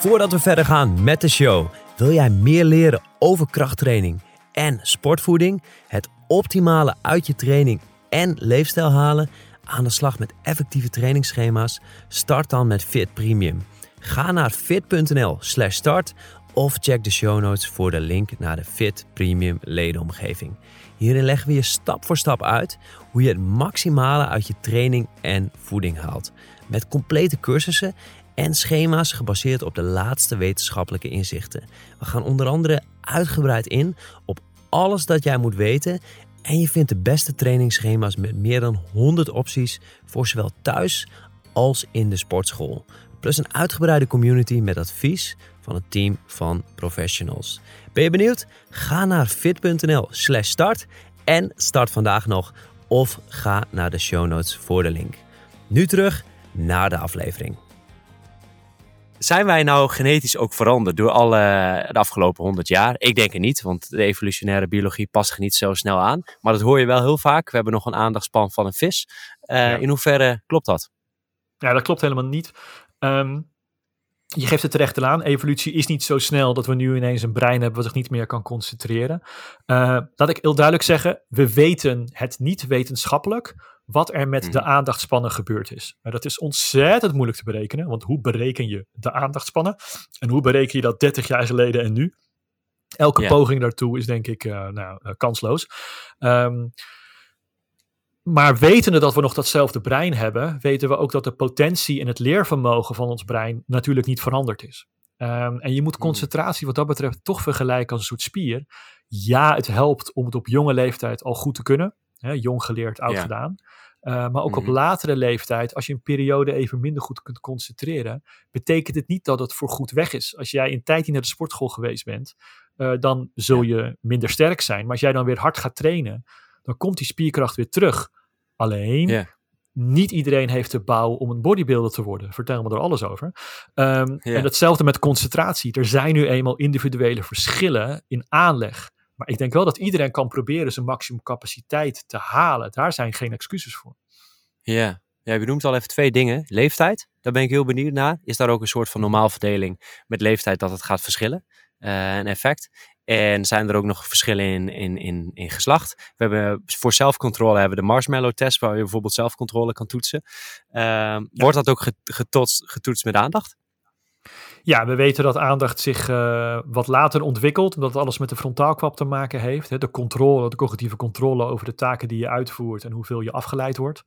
Voordat we verder gaan met de show, wil jij meer leren over krachttraining en sportvoeding? Het optimale uit je training en leefstijl halen? Aan de slag met effectieve trainingsschema's? Start dan met Fit Premium. Ga naar fit.nl/slash start of check de show notes voor de link naar de Fit Premium ledenomgeving. Hierin leggen we je stap voor stap uit hoe je het maximale uit je training en voeding haalt. Met complete cursussen en schema's gebaseerd op de laatste wetenschappelijke inzichten. We gaan onder andere uitgebreid in op alles dat jij moet weten en je vindt de beste trainingsschema's met meer dan 100 opties voor zowel thuis als in de sportschool. Plus een uitgebreide community met advies van een team van professionals. Ben je benieuwd? Ga naar fit.nl/slash start en start vandaag nog. Of ga naar de show notes voor de link. Nu terug naar de aflevering. Zijn wij nou genetisch ook veranderd door alle, de afgelopen 100 jaar? Ik denk het niet, want de evolutionaire biologie past zich niet zo snel aan. Maar dat hoor je wel heel vaak. We hebben nog een aandachtspan van een vis. Uh, Ja. In hoeverre klopt dat? Ja, dat klopt helemaal niet. Ehm, je geeft het terecht aan. Evolutie is niet zo snel dat we nu ineens een brein hebben wat zich niet meer kan concentreren. Uh, laat ik heel duidelijk zeggen, we weten het niet wetenschappelijk wat er met Mhm. de aandachtspannen gebeurd is. Maar dat is ontzettend moeilijk te berekenen, want hoe bereken je de aandachtspannen? En hoe bereken je dat 30 jaar geleden en nu? Elke Ja. poging daartoe is denk ik uh, nou, uh, kansloos. Um, maar wetende dat we nog datzelfde brein hebben, weten we ook dat de potentie en het leervermogen van ons brein natuurlijk niet veranderd is. Ehm, en je moet concentratie wat dat betreft toch vergelijken als een soort spier. Ja, het helpt om het op jonge leeftijd al goed te kunnen. Hè, jong geleerd, oud Ja. gedaan. Uh, maar ook op Mhm. latere leeftijd, als je een periode even minder goed kunt concentreren, betekent het niet dat het voor goed weg is. Als jij een tijd niet naar de sportschool geweest bent, uh, dan zul je minder sterk zijn. Maar als jij dan weer hard gaat trainen, dan komt die spierkracht weer terug. Alleen, niet iedereen heeft de bouw om een bodybuilder te worden. Vertel me er alles over. Um, Ja. En hetzelfde met concentratie. Er zijn nu eenmaal individuele verschillen in aanleg. Maar ik denk wel dat iedereen kan proberen zijn maximum capaciteit te halen. Daar zijn geen excuses voor. Ja. ja, je noemt al even twee dingen. Leeftijd, daar ben ik heel benieuwd naar. Is daar ook een soort van normaalverdeling met leeftijd dat het gaat verschillen? Uh, een effect. En zijn er ook nog verschillen in, in, in, in geslacht? We hebben voor zelfcontrole hebben we de marshmallow test, waar je bijvoorbeeld zelfcontrole kan toetsen. Uh, ja. Wordt dat ook getoetst, getoetst met aandacht? Ja, we weten dat aandacht zich uh, wat later ontwikkelt, omdat alles met de frontaalkwap te maken heeft. Hè, de controle, de cognitieve controle over de taken die je uitvoert en hoeveel je afgeleid wordt.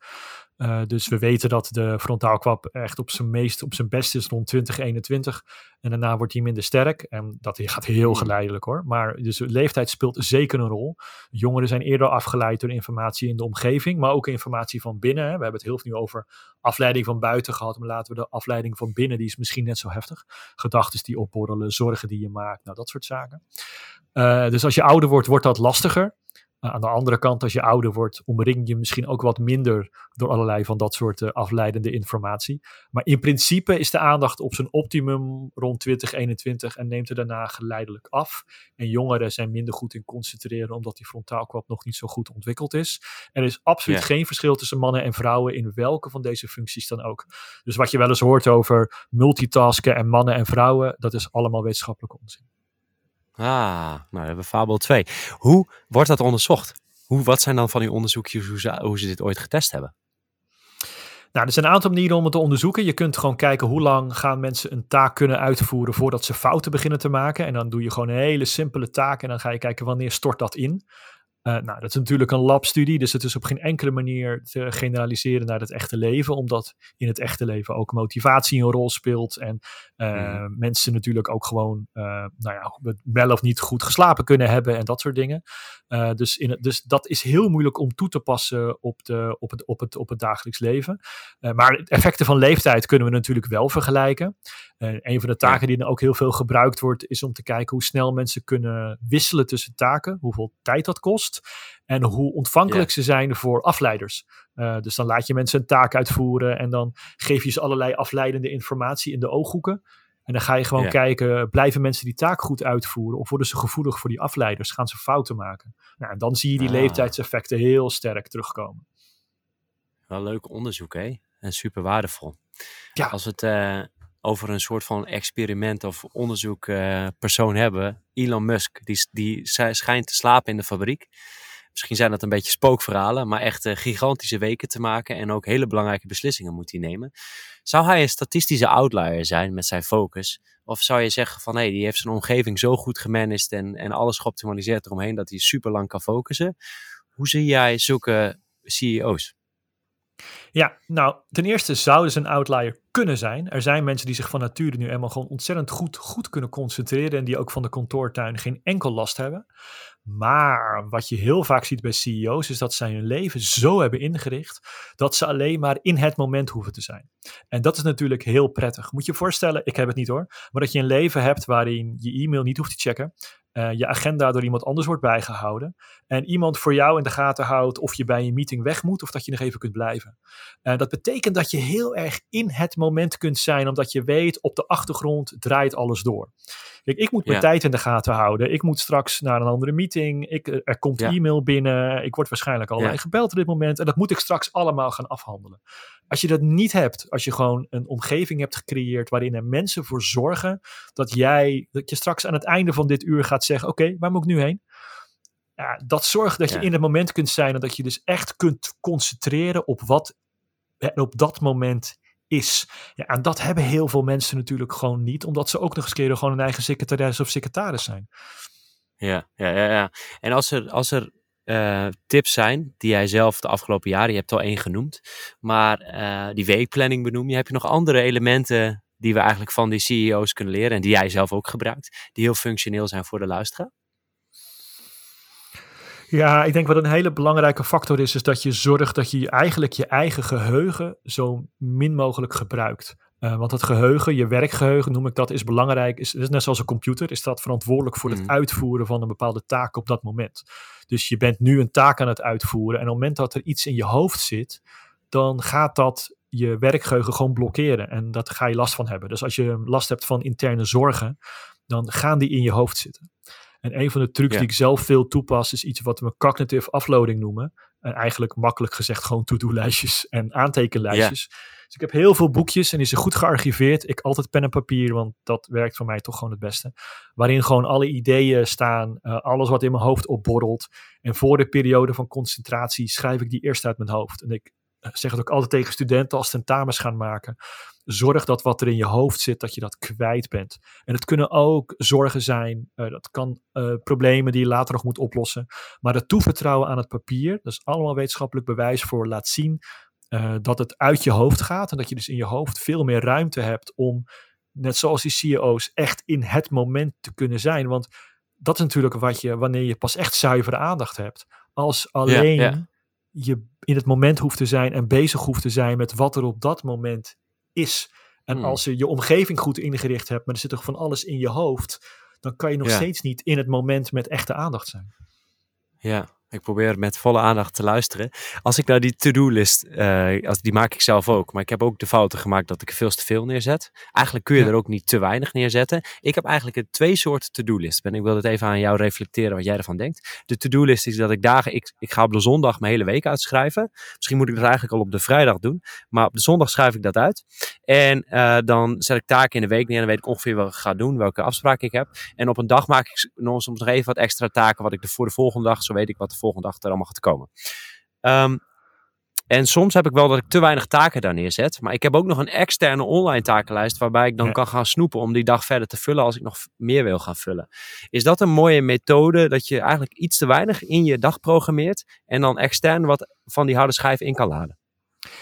Uh, dus we weten dat de frontaalkwap echt op zijn meest, op zijn best is rond 2021. En daarna wordt hij minder sterk. En dat gaat heel geleidelijk hoor. Maar dus leeftijd speelt zeker een rol. Jongeren zijn eerder afgeleid door informatie in de omgeving, maar ook informatie van binnen. Hè. We hebben het heel veel nu over afleiding van buiten gehad. Maar laten we de afleiding van binnen, die is misschien net zo heftig. Gedachten die opborrelen, zorgen die je maakt, nou dat soort zaken. Uh, dus als je ouder wordt, wordt dat lastiger. Uh, aan de andere kant, als je ouder wordt, omring je misschien ook wat minder door allerlei van dat soort uh, afleidende informatie. Maar in principe is de aandacht op zijn optimum rond 2021 en neemt er daarna geleidelijk af. En jongeren zijn minder goed in concentreren, omdat die frontaalkwap nog niet zo goed ontwikkeld is. Er is absoluut geen verschil tussen mannen en vrouwen in welke van deze functies dan ook. Dus wat je wel eens hoort over multitasken en mannen en vrouwen, dat is allemaal wetenschappelijke onzin. Ah, nou dan hebben we fabel 2. Hoe wordt dat onderzocht? Hoe, wat zijn dan van uw onderzoekjes hoe ze, hoe ze dit ooit getest hebben? Nou, er zijn een aantal manieren om het te onderzoeken. Je kunt gewoon kijken hoe lang gaan mensen een taak kunnen uitvoeren voordat ze fouten beginnen te maken. En dan doe je gewoon een hele simpele taak en dan ga je kijken wanneer stort dat in. Uh, nou, dat is natuurlijk een labstudie, dus het is op geen enkele manier te generaliseren naar het echte leven, omdat in het echte leven ook motivatie een rol speelt en uh, mm. mensen natuurlijk ook gewoon, uh, nou ja, wel of niet goed geslapen kunnen hebben en dat soort dingen. Dus, in het, dus dat is heel moeilijk om toe te passen op, de, op, het, op, het, op het dagelijks leven. Maar effecten van leeftijd kunnen we natuurlijk wel vergelijken. Uh, een van de taken die dan ook heel veel gebruikt wordt, is om te kijken hoe snel mensen kunnen wisselen tussen taken, hoeveel tijd dat kost. En hoe ontvankelijk ze zijn voor afleiders. Uh, dus dan laat je mensen een taak uitvoeren en dan geef je ze allerlei afleidende informatie in de ooghoeken. En dan ga je gewoon kijken, blijven mensen die taak goed uitvoeren of worden ze gevoelig voor die afleiders? Gaan ze fouten maken? Nou, en dan zie je die ah. leeftijdseffecten heel sterk terugkomen. Wel leuk onderzoek, hè? En super waardevol. Ja. Als we het uh, over een soort van experiment of onderzoek uh, persoon hebben, Elon Musk, die, die schijnt te slapen in de fabriek. Misschien zijn dat een beetje spookverhalen, maar echt uh, gigantische weken te maken en ook hele belangrijke beslissingen moet hij nemen. Zou hij een statistische outlier zijn met zijn focus? Of zou je zeggen van hé, hey, die heeft zijn omgeving zo goed gemanaged en, en alles geoptimaliseerd eromheen dat hij super lang kan focussen? Hoe zie jij zulke CEO's? Ja, nou, ten eerste zou dus een outlier kunnen zijn. Er zijn mensen die zich van nature nu eenmaal gewoon ontzettend goed, goed kunnen concentreren en die ook van de kantoortuin geen enkel last hebben. Maar wat je heel vaak ziet bij CEO's is dat zij hun leven zo hebben ingericht dat ze alleen maar in het moment hoeven te zijn. En dat is natuurlijk heel prettig. Moet je je voorstellen, ik heb het niet hoor, maar dat je een leven hebt waarin je e-mail niet hoeft te checken. Uh, je agenda door iemand anders wordt bijgehouden. En iemand voor jou in de gaten houdt of je bij een meeting weg moet of dat je nog even kunt blijven. Uh, dat betekent dat je heel erg in het moment kunt zijn, omdat je weet op de achtergrond draait alles door. Kijk, ik moet mijn ja. tijd in de gaten houden. Ik moet straks naar een andere meeting. Ik, er komt ja. e-mail binnen. Ik word waarschijnlijk al ja. gebeld op dit moment. En dat moet ik straks allemaal gaan afhandelen. Als je dat niet hebt, als je gewoon een omgeving hebt gecreëerd waarin er mensen voor zorgen dat jij, dat je straks aan het einde van dit uur gaat zeggen: Oké, okay, waar moet ik nu heen? Ja, dat zorgt dat je in het moment kunt zijn en dat je dus echt kunt concentreren op wat op dat moment is. Ja, en dat hebben heel veel mensen natuurlijk gewoon niet, omdat ze ook nog eens keren gewoon een eigen secretaris of secretaris zijn. Ja, ja, ja. ja. En als er, als er uh, tips zijn die jij zelf de afgelopen jaren, je hebt al één genoemd, maar uh, die weekplanning benoem je, heb je nog andere elementen die we eigenlijk van die CEO's kunnen leren en die jij zelf ook gebruikt, die heel functioneel zijn voor de luisteraar? Ja, ik denk wat een hele belangrijke factor is, is dat je zorgt dat je eigenlijk je eigen geheugen zo min mogelijk gebruikt. Uh, want het geheugen, je werkgeheugen noem ik dat, is belangrijk. Is, is net zoals een computer, is dat verantwoordelijk voor het mhm. uitvoeren van een bepaalde taak op dat moment. Dus je bent nu een taak aan het uitvoeren en op het moment dat er iets in je hoofd zit, dan gaat dat je werkgeheugen gewoon blokkeren. En daar ga je last van hebben. Dus als je last hebt van interne zorgen, dan gaan die in je hoofd zitten. En een van de trucs die ik zelf veel toepas, is iets wat we cognitive afloading noemen. En eigenlijk makkelijk gezegd gewoon to-do-lijstjes en aantekenlijstjes. Dus ik heb heel veel boekjes en die zijn goed gearchiveerd. Ik altijd pen en papier, want dat werkt voor mij toch gewoon het beste. Waarin gewoon alle ideeën staan, uh, alles wat in mijn hoofd opborrelt. En voor de periode van concentratie schrijf ik die eerst uit mijn hoofd. En ik eh, zeg het ook altijd tegen studenten als tentamens gaan maken zorg dat wat er in je hoofd zit, dat je dat kwijt bent. En het kunnen ook zorgen zijn, uh, dat kan uh, problemen die je later nog moet oplossen. Maar het toevertrouwen aan het papier, dat is allemaal wetenschappelijk bewijs voor, laat zien uh, dat het uit je hoofd gaat. En dat je dus in je hoofd veel meer ruimte hebt om, net zoals die CEO's, echt in het moment te kunnen zijn. Want dat is natuurlijk wat je, wanneer je pas echt zuivere aandacht hebt. Als alleen yeah, yeah. Je in het moment hoeft te zijn en bezig hoeft te zijn met wat er op dat moment is. En hmm. als je je omgeving goed ingericht hebt, maar er zit toch van alles in je hoofd, dan kan je nog steeds niet in het moment met echte aandacht zijn. Ja, ik probeer met volle aandacht te luisteren. Als ik nou die to-do-list, uh, die maak ik zelf ook. Maar ik heb ook de fouten gemaakt dat ik veel te veel neerzet. Eigenlijk kun je er ook niet te weinig neerzetten. Ik heb eigenlijk twee soorten to-do-list. En ik wil het even aan jou reflecteren wat jij ervan denkt. De to-do-list is dat ik dagen, ik, ik ga op de zondag mijn hele week uitschrijven. Misschien moet ik dat eigenlijk al op de vrijdag doen. Maar op de zondag schrijf ik dat uit. En uh, dan zet ik taken in de week neer. En dan weet ik ongeveer wat ik ga doen, welke afspraken ik heb. En op een dag maak ik nog, soms nog even wat extra taken. Wat ik de, voor de volgende dag, zo weet ik wat de volgende dag er allemaal gaat komen. Um, en soms heb ik wel dat ik te weinig taken daar neerzet. Maar ik heb ook nog een externe online takenlijst waarbij ik dan kan gaan snoepen om die dag verder te vullen als ik nog meer wil gaan vullen. Is dat een mooie methode dat je eigenlijk iets te weinig in je dag programmeert en dan extern wat van die harde schijf in kan laden?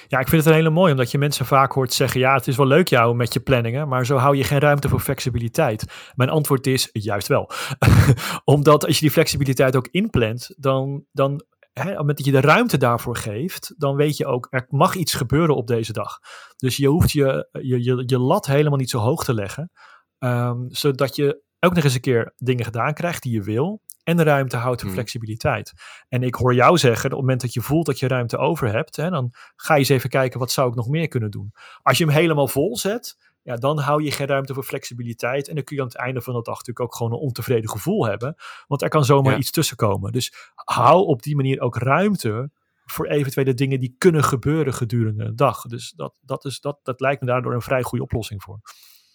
Ja, ik vind het een hele mooi, omdat je mensen vaak hoort zeggen: ja, het is wel leuk jou met je planningen, maar zo hou je geen ruimte voor flexibiliteit. Mijn antwoord is juist wel. omdat als je die flexibiliteit ook inplant, dan, dan moment dat je de ruimte daarvoor geeft, dan weet je ook, er mag iets gebeuren op deze dag. Dus je hoeft je, je, je, je lat helemaal niet zo hoog te leggen, um, zodat je ook nog eens een keer dingen gedaan krijgt die je wil en ruimte houdt voor hmm. flexibiliteit. En ik hoor jou zeggen, op het moment dat je voelt dat je ruimte over hebt, hè, dan ga je eens even kijken, wat zou ik nog meer kunnen doen? Als je hem helemaal vol zet, ja, dan hou je geen ruimte voor flexibiliteit. En dan kun je aan het einde van de dag natuurlijk ook gewoon een ontevreden gevoel hebben. Want er kan zomaar iets tussen komen. Dus hou op die manier ook ruimte voor eventuele dingen die kunnen gebeuren gedurende de dag. Dus dat, dat, is, dat, dat lijkt me daardoor een vrij goede oplossing voor.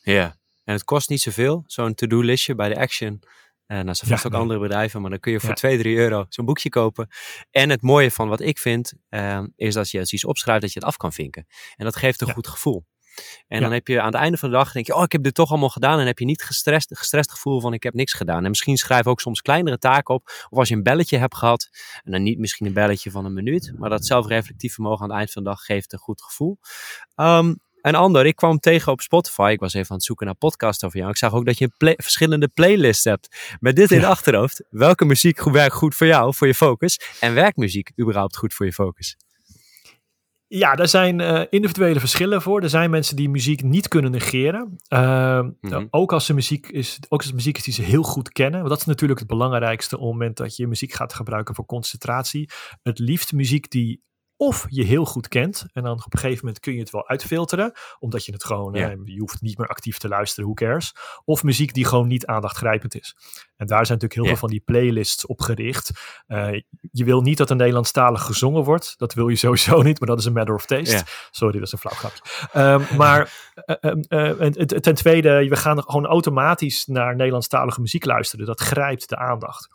Ja, en het kost niet zoveel, zo'n to-do-listje bij de Action. En nou, ze vast ook andere bedrijven, maar dan kun je voor ja. 2, 3 euro zo'n boekje kopen. En het mooie van wat ik vind, uh, is dat je als iets opschrijft, dat je het af kan vinken. En dat geeft een goed gevoel. En dan heb je aan het einde van de dag, denk je, oh, ik heb dit toch allemaal gedaan. En heb je niet gestrest, gestrest gevoel van, ik heb niks gedaan. En misschien schrijf ook soms kleinere taken op. Of als je een belletje hebt gehad, en dan niet misschien een belletje van een minuut. Maar dat zelfreflectief vermogen aan het eind van de dag geeft een goed gevoel. Um, een ander, ik kwam tegen op Spotify. Ik was even aan het zoeken naar podcast over jou. Ik zag ook dat je play, verschillende playlists hebt. Met dit in de achterhoofd. Welke muziek werkt goed voor jou, voor je focus? En werkt muziek überhaupt goed voor je focus? Ja, daar zijn uh, individuele verschillen voor. Er zijn mensen die muziek niet kunnen negeren. Uh, mm -hmm. ook, als ze muziek is, ook als het muziek is die ze heel goed kennen. Want dat is natuurlijk het belangrijkste op het moment dat je muziek gaat gebruiken voor concentratie. Het liefst muziek die of je heel goed kent. En dan op een gegeven moment kun je het wel uitfilteren. Omdat je het gewoon, ja. eh, je hoeft niet meer actief te luisteren, who cares. Of muziek die gewoon niet aandachtgrijpend is. En daar zijn natuurlijk heel ja. veel van die playlists op gericht. Uh, je wil niet dat er Nederlandstalig gezongen wordt. Dat wil je sowieso niet, maar dat is een matter of taste. Ja. Sorry, dat is een flauw grapje. Um, maar uh, ten tweede, we gaan gewoon automatisch naar Nederlandstalige muziek luisteren. Dat grijpt de aandacht.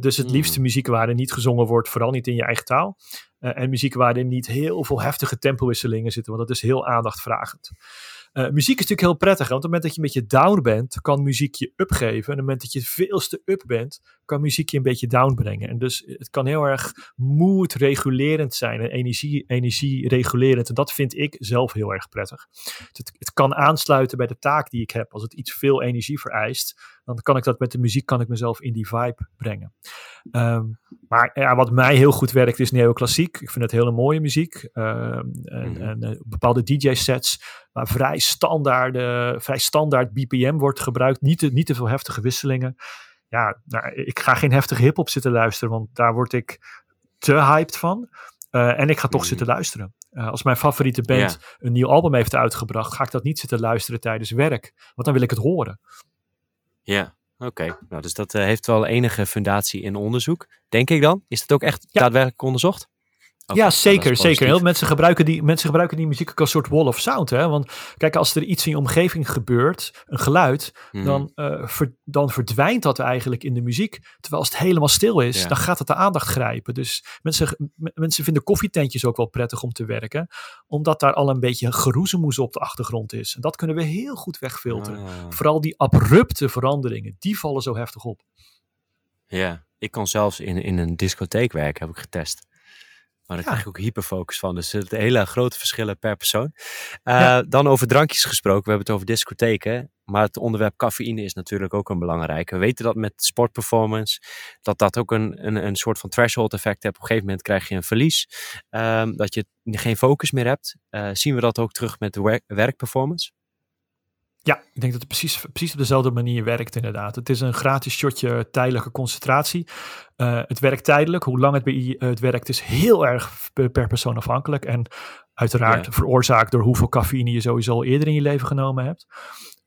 dus het liefste mm. muziek waarin niet gezongen wordt, vooral niet in je eigen taal. Uh, en muziek waarin niet heel veel heftige tempowisselingen zitten, want dat is heel aandachtvragend. muziek is natuurlijk heel prettig. Want op het moment dat je een beetje down bent, kan muziek je upgeven. En op het moment dat je veel te up bent, kan muziek je een beetje down brengen. En dus het kan heel erg mood-regulerend zijn en energie, energieregulerend. En dat vind ik zelf heel erg prettig. Het, het kan aansluiten bij de taak die ik heb. Als het iets veel energie vereist, dan kan ik dat met de muziek kan ik mezelf in die vibe brengen. Ehm, maar ja, wat mij heel goed werkt is neoclassiek. Ik vind het hele mooie muziek. Ehm, en, Mhm. en eh, bepaalde DJ-sets waar vrij standaard, eh, vrij standaard BPM wordt gebruikt. Niet te, niet te veel heftige wisselingen. Ja, nou, ik ga geen heftige hip-hop zitten luisteren, want daar word ik te hyped van. Eh, en ik ga toch Mhm. zitten luisteren. Als mijn favoriete band een nieuw album heeft uitgebracht, ga ik dat niet zitten luisteren tijdens werk. Want dan wil ik het horen. Ja, oké. Nou, dus dat eh, heeft wel enige fundatie in onderzoek, denk ik dan. Is dat ook echt Ja. daadwerkelijk onderzocht? Ja, zeker. zeker. Heel mensen gebruiken, die, mensen gebruiken die muziek ook als een soort wall of sound. Hè? Want kijk, als er iets in je omgeving gebeurt, een geluid, Mhm. dan, eh, ver- dan verdwijnt dat eigenlijk in de muziek. Terwijl als het helemaal stil is, Ja. dan gaat het de aandacht grijpen. Dus mensen, mensen vinden koffietentjes ook wel prettig om te werken, omdat daar al een beetje geroezemoes op de achtergrond is. En dat kunnen we heel goed wegfilteren. Ah, Vooral die abrupte veranderingen, die vallen zo heftig op. ja, ik kan zelfs in, in een discotheek werken, heb ik getest. Maar daar Ja. krijg ik ook hyperfocus van. Dus zitten hele grote verschillen per persoon. Eh, Ja. Dan over drankjes gesproken. We hebben het over discotheken. Maar het onderwerp cafeïne is natuurlijk ook een belangrijke. We weten dat met sportperformance. Dat dat ook een, een, een soort van threshold effect heeft. Op een gegeven moment krijg je een verlies. ehm, dat je geen focus meer hebt. Eh, zien we dat ook terug met de wer- werkperformance? Ja, ik denk dat het precies, precies op dezelfde manier werkt inderdaad. Het is een gratis shotje tijdelijke concentratie. Eh, het werkt tijdelijk. Hoe lang het bij je het werkt is heel erg per per persoon afhankelijk. En uiteraard Ja. veroorzaakt door hoeveel cafeïne je sowieso al eerder in je leven genomen hebt.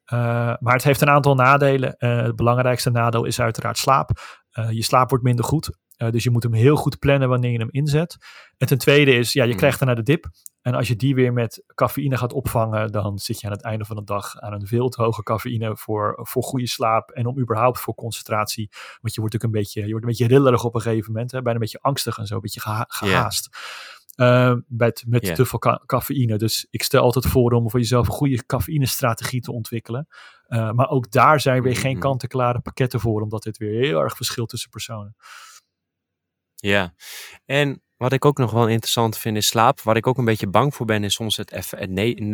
Eh, maar het heeft een aantal nadelen. Eh, het belangrijkste nadeel is uiteraard slaap. Eh, je slaap wordt minder goed. Eh, dus je moet hem heel goed plannen wanneer je hem inzet. En ten tweede is, ja, je Hmm. krijgt daarna de dip. En als je die weer met cafeïne gaat opvangen, dan zit je aan het einde van de dag aan een veel te hoge cafeïne voor, voor goede slaap en om überhaupt voor concentratie. Want je wordt ook een beetje, je wordt een beetje rillerig op een gegeven moment, hè, bijna een beetje angstig en zo, een beetje geha- gehaast. Eh, met met te veel ca- cafeïne. Dus ik stel altijd voor om voor jezelf een goede cafeïne-strategie te ontwikkelen. Eh, maar ook daar zijn weer geen Mhm. kant-en-klare pakketten voor, omdat dit weer heel erg verschilt tussen personen. Ja, en wat ik ook nog wel interessant vind is slaap. Waar ik ook een beetje bang voor ben is soms het,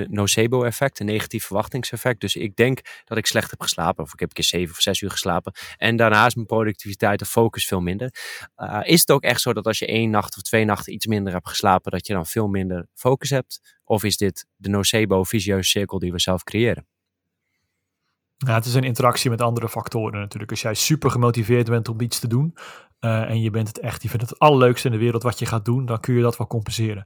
nocebo-effect, een negatief verwachtingseffect. Dus ik denk dat ik slecht heb geslapen, of ik heb een keer zeven of zes uur geslapen. En daarna is mijn productiviteit en focus veel minder. Uh, is het ook echt zo dat als je één nacht of twee nachten iets minder hebt geslapen, dat je dan veel minder focus hebt? Of is dit de nocebo-visieuze cirkel die we zelf creëren? Het is een interactie met andere factoren natuurlijk. Als jij super gemotiveerd bent om iets te doen uh, en je bent het echt, je vindt het het allerleukste in de wereld wat je gaat doen, dan kun je dat wel compenseren.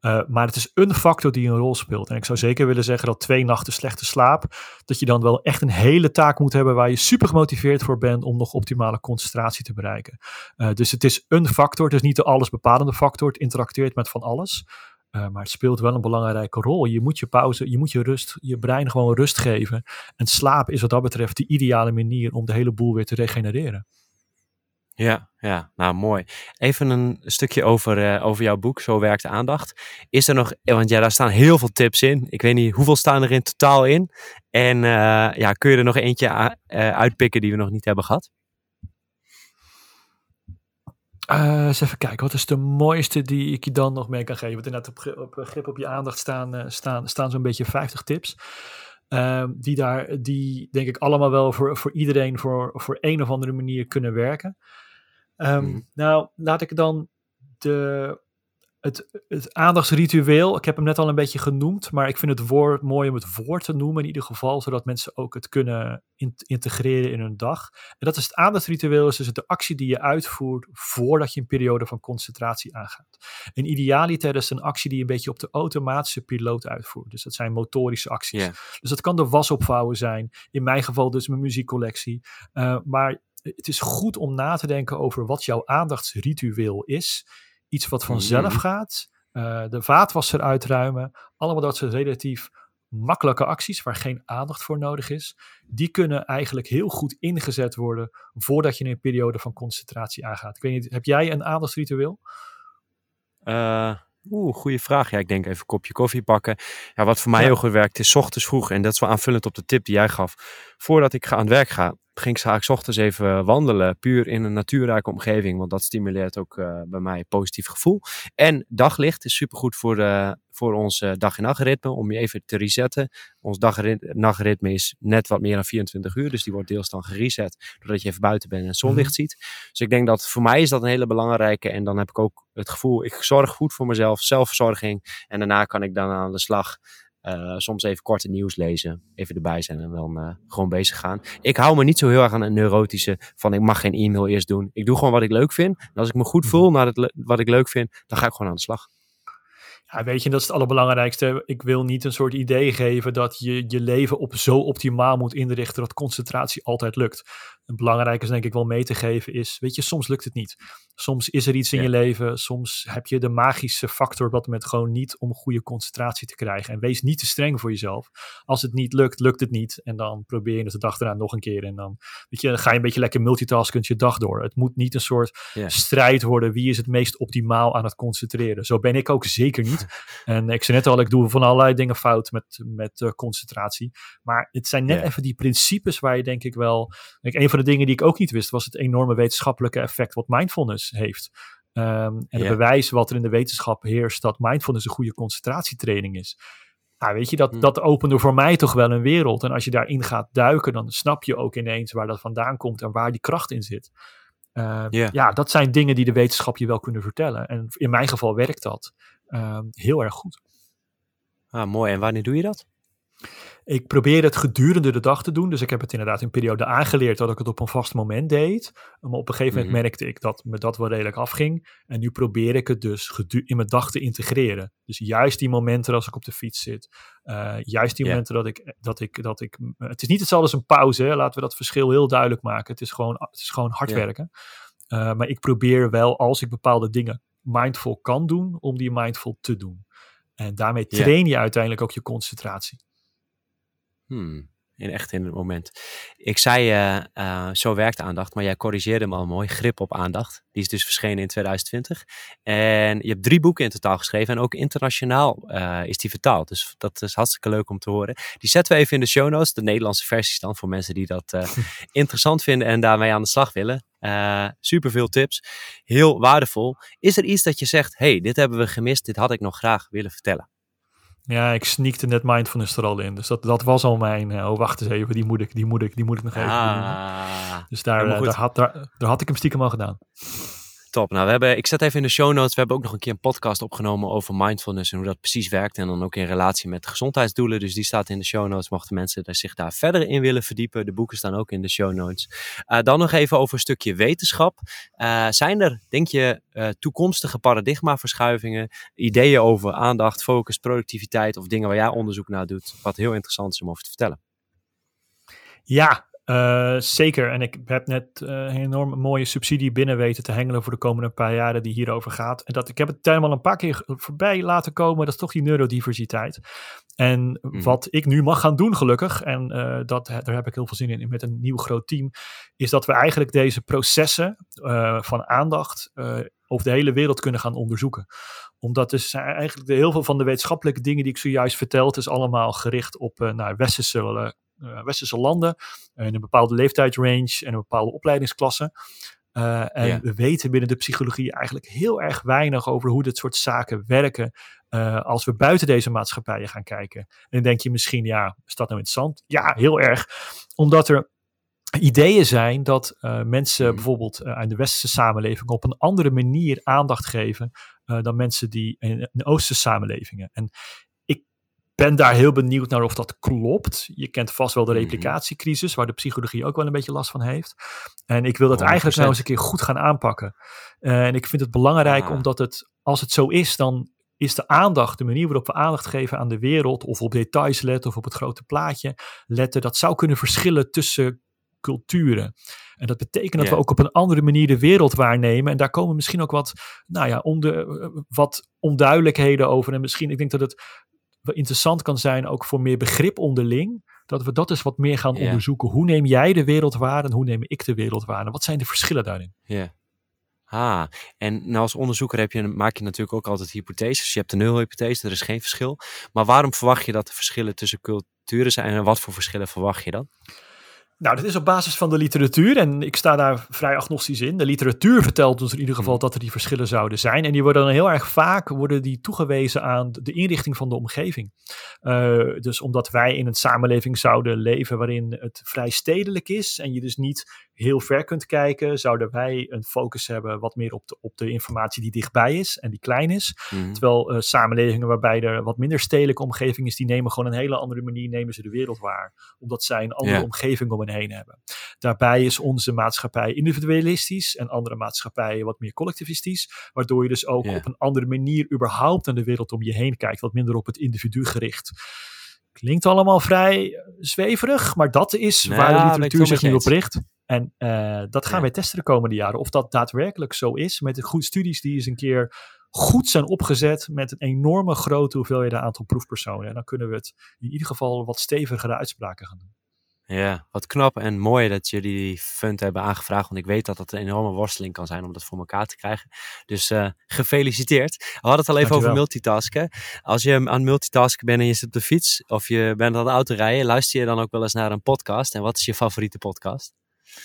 Uh, maar het is een factor die een rol speelt. En ik zou zeker willen zeggen dat twee nachten slechte slaap, dat je dan wel echt een hele taak moet hebben waar je super gemotiveerd voor bent om nog optimale concentratie te bereiken. Uh, dus het is een factor, het is niet de allesbepalende factor, het interacteert met van alles. Maar het speelt wel een belangrijke rol. Je moet je pauze, je moet je rust, je brein gewoon rust geven. En slaap is wat dat betreft de ideale manier om de hele boel weer te regenereren. Ja, ja, nou mooi. Even een stukje over, uh, over jouw boek, Zo werkt aandacht. Is er nog, want ja, daar staan heel veel tips in. Ik weet niet, hoeveel staan er in totaal in? En uh, ja, kun je er nog eentje uh, uitpikken die we nog niet hebben gehad? Eens even kijken, wat is de mooiste die ik je dan nog mee kan geven? Want inderdaad, op, op grip op je aandacht staan, staan, staan zo'n beetje 50 tips. Uh, die daar, die denk ik allemaal wel voor, voor iedereen voor, voor een of andere manier kunnen werken. Um, mm. Nou, laat ik dan de, het, het aandachtsritueel, ik heb hem net al een beetje genoemd, maar ik vind het woord mooi om het woord te noemen in ieder geval, zodat mensen ook het kunnen in, integreren in hun dag. En dat is het aandachtsritueel, is dus de actie die je uitvoert voordat je een periode van concentratie aangaat. En idealiter is een actie die je een beetje op de automatische piloot uitvoert. Dus dat zijn motorische acties. Yeah. Dus dat kan de was opvouwen zijn, in mijn geval dus mijn muziekcollectie. Uh, maar het is goed om na te denken over wat jouw aandachtsritueel is iets wat vanzelf mm. gaat. Uh, de vaatwasser uitruimen. Allemaal dat soort relatief makkelijke acties waar geen aandacht voor nodig is. Die kunnen eigenlijk heel goed ingezet worden voordat je in een periode van concentratie aangaat. Ik weet niet, heb jij een aandachtsritueel? Uh, Oeh, goede vraag. Ja, ik denk even een kopje koffie pakken. Ja, wat voor mij heel goed werkt is ochtends vroeg. En dat is wel aanvullend op de tip die jij gaf. Voordat ik ga aan het werk ga, ging ik vaak 's ochtends even wandelen. Puur in een natuurrijke omgeving. Want dat stimuleert ook uh, bij mij een positief gevoel. En daglicht is supergoed voor, uh, voor ons uh, dag- en nachtritme. Om je even te resetten. Ons dag-nachtritme is net wat meer dan 24 uur. Dus die wordt deels dan gereset. Doordat je even buiten bent en zonlicht -hmm. ziet. Dus ik denk dat voor mij is dat een hele belangrijke. En dan heb ik ook het gevoel, ik zorg goed voor mezelf. Zelfverzorging. En daarna kan ik dan aan de slag. Uh, soms even korte nieuws lezen, even erbij zijn en dan uh, gewoon bezig gaan. Ik hou me niet zo heel erg aan een neurotische van ik mag geen e-mail eerst doen. Ik doe gewoon wat ik leuk vind. En als ik me goed voel naar het wat ik leuk vind, dan ga ik gewoon aan de slag. Ja, weet je, dat is het allerbelangrijkste. Ik wil niet een soort idee geven dat je je leven op zo optimaal moet inrichten dat concentratie altijd lukt. Het belangrijke is denk ik wel mee te geven is, weet je, soms lukt het niet. Soms is er iets in ja. je leven, soms heb je de magische factor wat met gewoon niet om goede concentratie te krijgen. En wees niet te streng voor jezelf. Als het niet lukt, lukt het niet. En dan probeer je het de dag erna nog een keer. En dan, weet je, dan ga je een beetje lekker multitaskend je dag door. Het moet niet een soort ja. strijd worden. Wie is het meest optimaal aan het concentreren? Zo ben ik ook zeker niet. en ik zei net al, ik doe van allerlei dingen fout met, met uh, concentratie. Maar het zijn net even die principes waar je denk ik wel... Denk, een van de dingen die ik ook niet wist, was het enorme wetenschappelijke effect wat mindfulness heeft. Um, en het bewijs wat er in de wetenschap heerst dat mindfulness een goede concentratietraining is. Nou, weet je, dat, Hm. dat opende voor mij toch wel een wereld. En als je daarin gaat duiken, dan snap je ook ineens waar dat vandaan komt en waar die kracht in zit. Uh, Ja. Ja, dat zijn dingen die de wetenschap je wel kunnen vertellen. En in mijn geval werkt dat heel erg goed. Ah, mooi. En wanneer doe je dat? Ik probeer het gedurende de dag te doen. Dus ik heb het inderdaad in een periode aangeleerd dat ik het op een vast moment deed. Maar op een gegeven moment Mhm. merkte ik dat me dat wel redelijk afging. En nu probeer ik het dus in mijn dag te integreren. Dus juist die momenten als ik op de fiets zit. eh, juist die momenten dat ik, dat ik, dat ik... Het is niet hetzelfde als een pauze. Hè? Laten we dat verschil heel duidelijk maken. Het is gewoon, het is gewoon hard werken. Eh, maar ik probeer wel, als ik bepaalde dingen mindful kan doen, om die mindful te doen. En daarmee train je uiteindelijk ook je concentratie. Hmm, in echt in het moment. Ik zei, eh, zo werkt aandacht, maar jij corrigeerde hem al mooi. Grip op aandacht. Die is dus verschenen in 2020. En je hebt drie boeken in totaal geschreven. En ook internationaal eh, is die vertaald. Dus dat is hartstikke leuk om te horen. Die zetten we even in de show notes. De Nederlandse versies dan. Voor mensen die dat interessant vinden en daarmee aan de slag willen. Uh, super veel tips. Heel waardevol. Is er iets dat je zegt, hey, dit hebben we gemist. Dit had ik nog graag willen vertellen. Ja, ik sneakte net mindfulness er al in. Dus dat, dat was al mijn. Uh, oh, wacht eens even. Die moet ik, die moet ik, die moet ik nog even ah, doen. Dus daar, uh, daar, had, daar, daar had ik hem stiekem al gedaan. Top. Nou, we hebben, ik zet even in de show notes. We hebben ook nog een keer een podcast opgenomen over mindfulness en hoe dat precies werkt. En dan ook in relatie met gezondheidsdoelen. Dus die staat in de show notes. Mochten mensen zich daar verder in willen verdiepen. De boeken staan ook in de show notes. Uh, dan nog even over een stukje wetenschap. Uh, zijn er, denk je, uh, toekomstige paradigmaverschuivingen? Ideeën over aandacht, focus, productiviteit of dingen waar jij onderzoek naar doet? Wat heel interessant is om over te vertellen. Ja, uh, zeker. En ik heb net uh, een enorm mooie subsidie binnen weten te hengelen voor de komende paar jaren die hierover gaat. En dat ik heb het helemaal een paar keer voorbij laten komen. Dat is toch die neurodiversiteit. En mm. wat ik nu mag gaan doen, gelukkig, en uh, dat, daar heb ik heel veel zin in met een nieuw groot team, is dat we eigenlijk deze processen van aandacht over de hele wereld kunnen gaan onderzoeken. Omdat dus eigenlijk de, heel veel van de wetenschappelijke dingen die ik zojuist verteld, is allemaal gericht op nou, westerse uh, westerse landen in een bepaalde leeftijdsrange en een bepaalde opleidingsklasse. Uh, en we weten binnen de psychologie eigenlijk heel erg weinig over hoe dit soort zaken werken uh, als we buiten deze maatschappijen gaan kijken. En dan denk je misschien, ja, is dat nou interessant? Ja, heel erg. Omdat er ideeën zijn dat uh, mensen Mhm. bijvoorbeeld in de westerse samenleving op een andere manier aandacht geven dan mensen die in, in oosterse samenlevingen. En ben daar heel benieuwd naar of dat klopt. Je kent vast wel de Mhm. replicatiecrisis, waar de psychologie ook wel een beetje last van heeft. En ik wil dat 100%. eigenlijk nou eens een keer goed gaan aanpakken. Uh, en ik vind het belangrijk Ah. omdat het, als het zo is, dan is de aandacht, de manier waarop we aandacht geven aan de wereld, of op details letten, of op het grote plaatje letten, dat zou kunnen verschillen tussen culturen. En dat betekent dat we ook op een andere manier de wereld waarnemen. En daar komen misschien ook wat, nou ja, onde, wat onduidelijkheden over. En misschien, ik denk dat het interessant kan zijn, ook voor meer begrip onderling. Dat we dat eens wat meer gaan onderzoeken. Hoe neem jij de wereld waar en hoe neem ik de wereld waar? En wat zijn de verschillen daarin? Ja. Ah, en nou als onderzoeker heb je, maak je natuurlijk ook altijd hypotheses. Je hebt de nulhypothese, er is geen verschil. Maar waarom verwacht je dat er verschillen tussen culturen zijn en wat voor verschillen verwacht je dan? Nou, dat is op basis van de literatuur en ik sta daar vrij agnostisch in. De literatuur vertelt ons in ieder geval hmm. dat er die verschillen zouden zijn. En die worden dan heel erg vaak worden die toegewezen aan de inrichting van de omgeving. Uh, dus omdat wij in een samenleving zouden leven waarin het vrij stedelijk is en je dus niet heel ver kunt kijken, zouden wij een focus hebben wat meer op de, op de informatie die dichtbij is en die klein is. Hmm. Terwijl uh, samenlevingen waarbij er wat minder stedelijke omgeving is, die nemen gewoon een hele andere manier, nemen ze de wereld waar. Omdat zij een andere omgeving om hen heen hebben. Daarbij is onze maatschappij individualistisch en andere maatschappijen wat meer collectivistisch, waardoor je dus ook op een andere manier überhaupt naar de wereld om je heen kijkt, wat minder op het individu gericht. Klinkt allemaal vrij zweverig, maar dat is waar de literatuur zich nu op richt. En uh, dat gaan wij testen de komende jaren. Of dat daadwerkelijk zo is. Met de goede studies die eens een keer goed zijn opgezet. Met een enorme grote hoeveelheid aantal proefpersonen. En dan kunnen we het in ieder geval wat stevigere uitspraken gaan doen. Ja, wat knap en mooi dat jullie die fund hebben aangevraagd. Want ik weet dat dat een enorme worsteling kan zijn om dat voor elkaar te krijgen. Dus uh, gefeliciteerd. We hadden het al even over multitasken. Als je aan multitasken bent en je zit op de fiets of je bent aan de auto rijden, luister je dan ook wel eens naar een podcast. En wat is je favoriete podcast?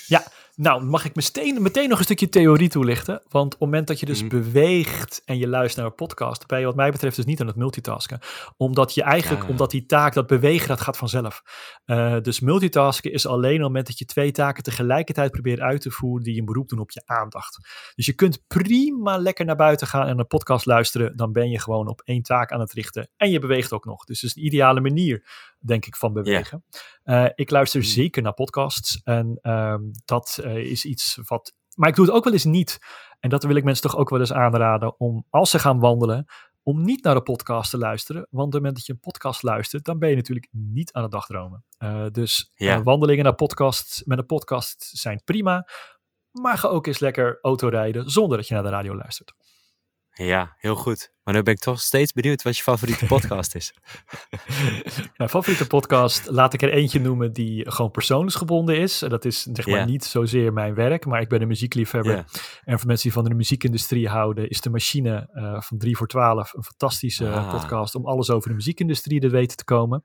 Ja, nou mag ik meteen, meteen nog een stukje theorie toelichten. Want op het moment dat je dus mhm. beweegt en je luistert naar een podcast, ben je wat mij betreft dus niet aan het multitasken. Omdat je eigenlijk, omdat die taak, dat bewegen, dat gaat vanzelf. Uh, dus multitasken is alleen op het moment dat je twee taken tegelijkertijd probeert uit te voeren die een beroep doen op je aandacht. Dus je kunt prima lekker naar buiten gaan en een podcast luisteren. Dan ben je gewoon op één taak aan het richten. En je beweegt ook nog. Dus het is een ideale manier denk ik, van bewegen. Uh, ik luister hmm. zeker naar podcasts en uh, dat uh, is iets wat. Maar ik doe het ook wel eens niet. En dat wil ik mensen toch ook wel eens aanraden om, als ze gaan wandelen, om niet naar een podcast te luisteren. Want op het moment dat je een podcast luistert, dan ben je natuurlijk niet aan het dagdromen. Uh, dus wandelingen naar podcasts met een podcast zijn prima. Maar ga ook eens lekker autorijden zonder dat je naar de radio luistert. Ja, heel goed. Maar nu ben ik toch steeds benieuwd wat je favoriete podcast is. Mijn favoriete podcast, laat ik er eentje noemen die gewoon persoonsgebonden is. Dat is zeg maar niet zozeer mijn werk, maar ik ben een muziekliefhebber. En voor mensen die van de muziekindustrie houden, is De Machine uh, van 3 voor 12 een fantastische ah. podcast om alles over de muziekindustrie te weten te komen.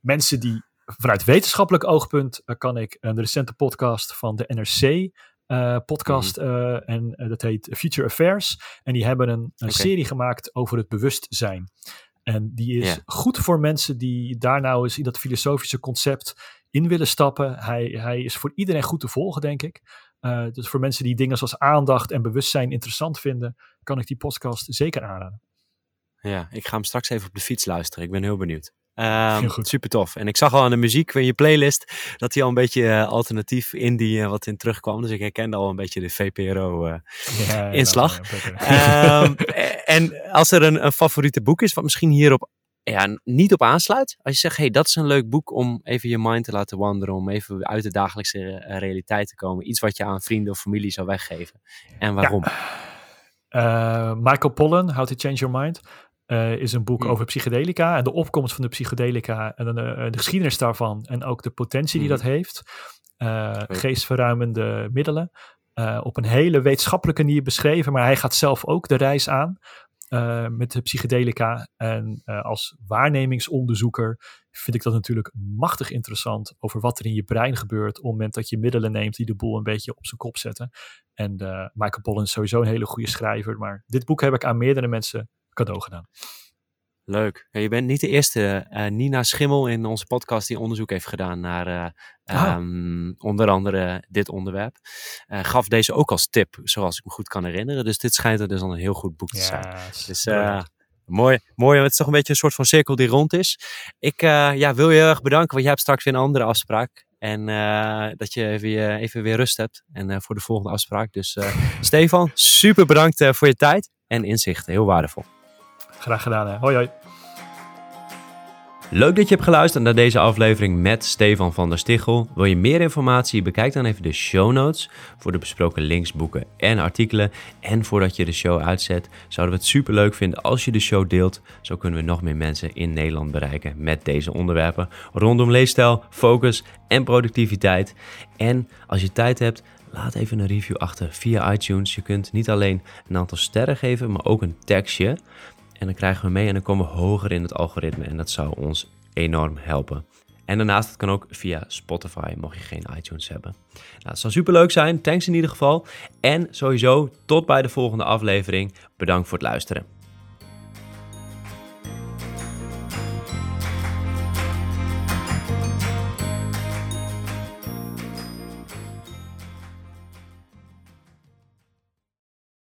Mensen die vanuit wetenschappelijk oogpunt uh, kan ik een recente podcast van de NRC uh, podcast. Mhm. Uh, en uh, dat heet Future Affairs. En die hebben een, een serie gemaakt over het bewustzijn. En die is goed voor mensen die daar nou eens in dat filosofische concept in willen stappen. Hij, hij is voor iedereen goed te volgen, denk ik. dus voor mensen die dingen zoals aandacht en bewustzijn interessant vinden, kan ik die podcast zeker aanraden. Ja, ik ga hem straks even op de fiets luisteren. Ik ben heel benieuwd. Um, super tof. En ik zag al aan de muziek in je playlist dat hij al een beetje uh, alternatief indie uh, wat in terugkwam. Dus ik herkende al een beetje de VPRO-inslag. Uh, ja, um, en als er een, een, favoriete boek is, wat misschien hierop ja, niet op aansluit. Als je zegt, hey, dat is een leuk boek om even je mind te laten wandelen. Om even uit de dagelijkse realiteit te komen. Iets wat je aan vrienden of familie zou weggeven. En waarom? Ja. Michael Pollan, How to Change Your Mind. Uh, is een boek hmm. over psychedelica en de opkomst van de psychedelica en de, eh, de geschiedenis daarvan en ook de potentie die hmm. dat heeft. Uh, geestverruimende middelen. op een hele wetenschappelijke manier beschreven, maar hij gaat zelf ook de reis aan met de psychedelica. En als waarnemingsonderzoeker vind ik dat natuurlijk machtig interessant over wat er in je brein gebeurt op het moment dat je middelen neemt die de boel een beetje op zijn kop zetten. En Michael Pollan is sowieso een hele goede schrijver, maar dit boek heb ik aan meerdere mensen cadeau gedaan. Leuk. Ja, je bent niet de eerste. Uh, Nina Schimmel in onze podcast die onderzoek heeft gedaan naar uh, um, onder andere dit onderwerp. Uh, gaf deze ook als tip, zoals ik me goed kan herinneren. Dus dit schijnt er dus al een heel goed boek te zijn. dus mooi, mooi. Het is toch een beetje een soort van cirkel die rond is. Ik ja, wil je erg bedanken, want jij hebt straks weer een andere afspraak. En dat je even, even weer rust hebt. En voor de volgende afspraak. Dus Stefan, super bedankt voor je tijd en inzichten. Heel waardevol. Graag gedaan. Hè. Hoi hoi. Leuk dat je hebt geluisterd naar deze aflevering met Stefan van der Stichel. Wil je meer informatie? Bekijk dan even de show notes voor de besproken links, boeken en artikelen. En voordat je de show uitzet, zouden we het super leuk vinden als je de show deelt. Zo kunnen we nog meer mensen in Nederland bereiken met deze onderwerpen rondom leefstijl, focus en productiviteit. En als je tijd hebt, laat even een review achter via iTunes. Je kunt niet alleen een aantal sterren geven, maar ook een tekstje. En dan krijgen we mee en dan komen we hoger in het algoritme. En dat zou ons enorm helpen. En daarnaast, het kan ook via Spotify, mocht je geen iTunes hebben. Nou, het zou super leuk zijn. Thanks in ieder geval. En sowieso, tot bij de volgende aflevering. Bedankt voor het luisteren.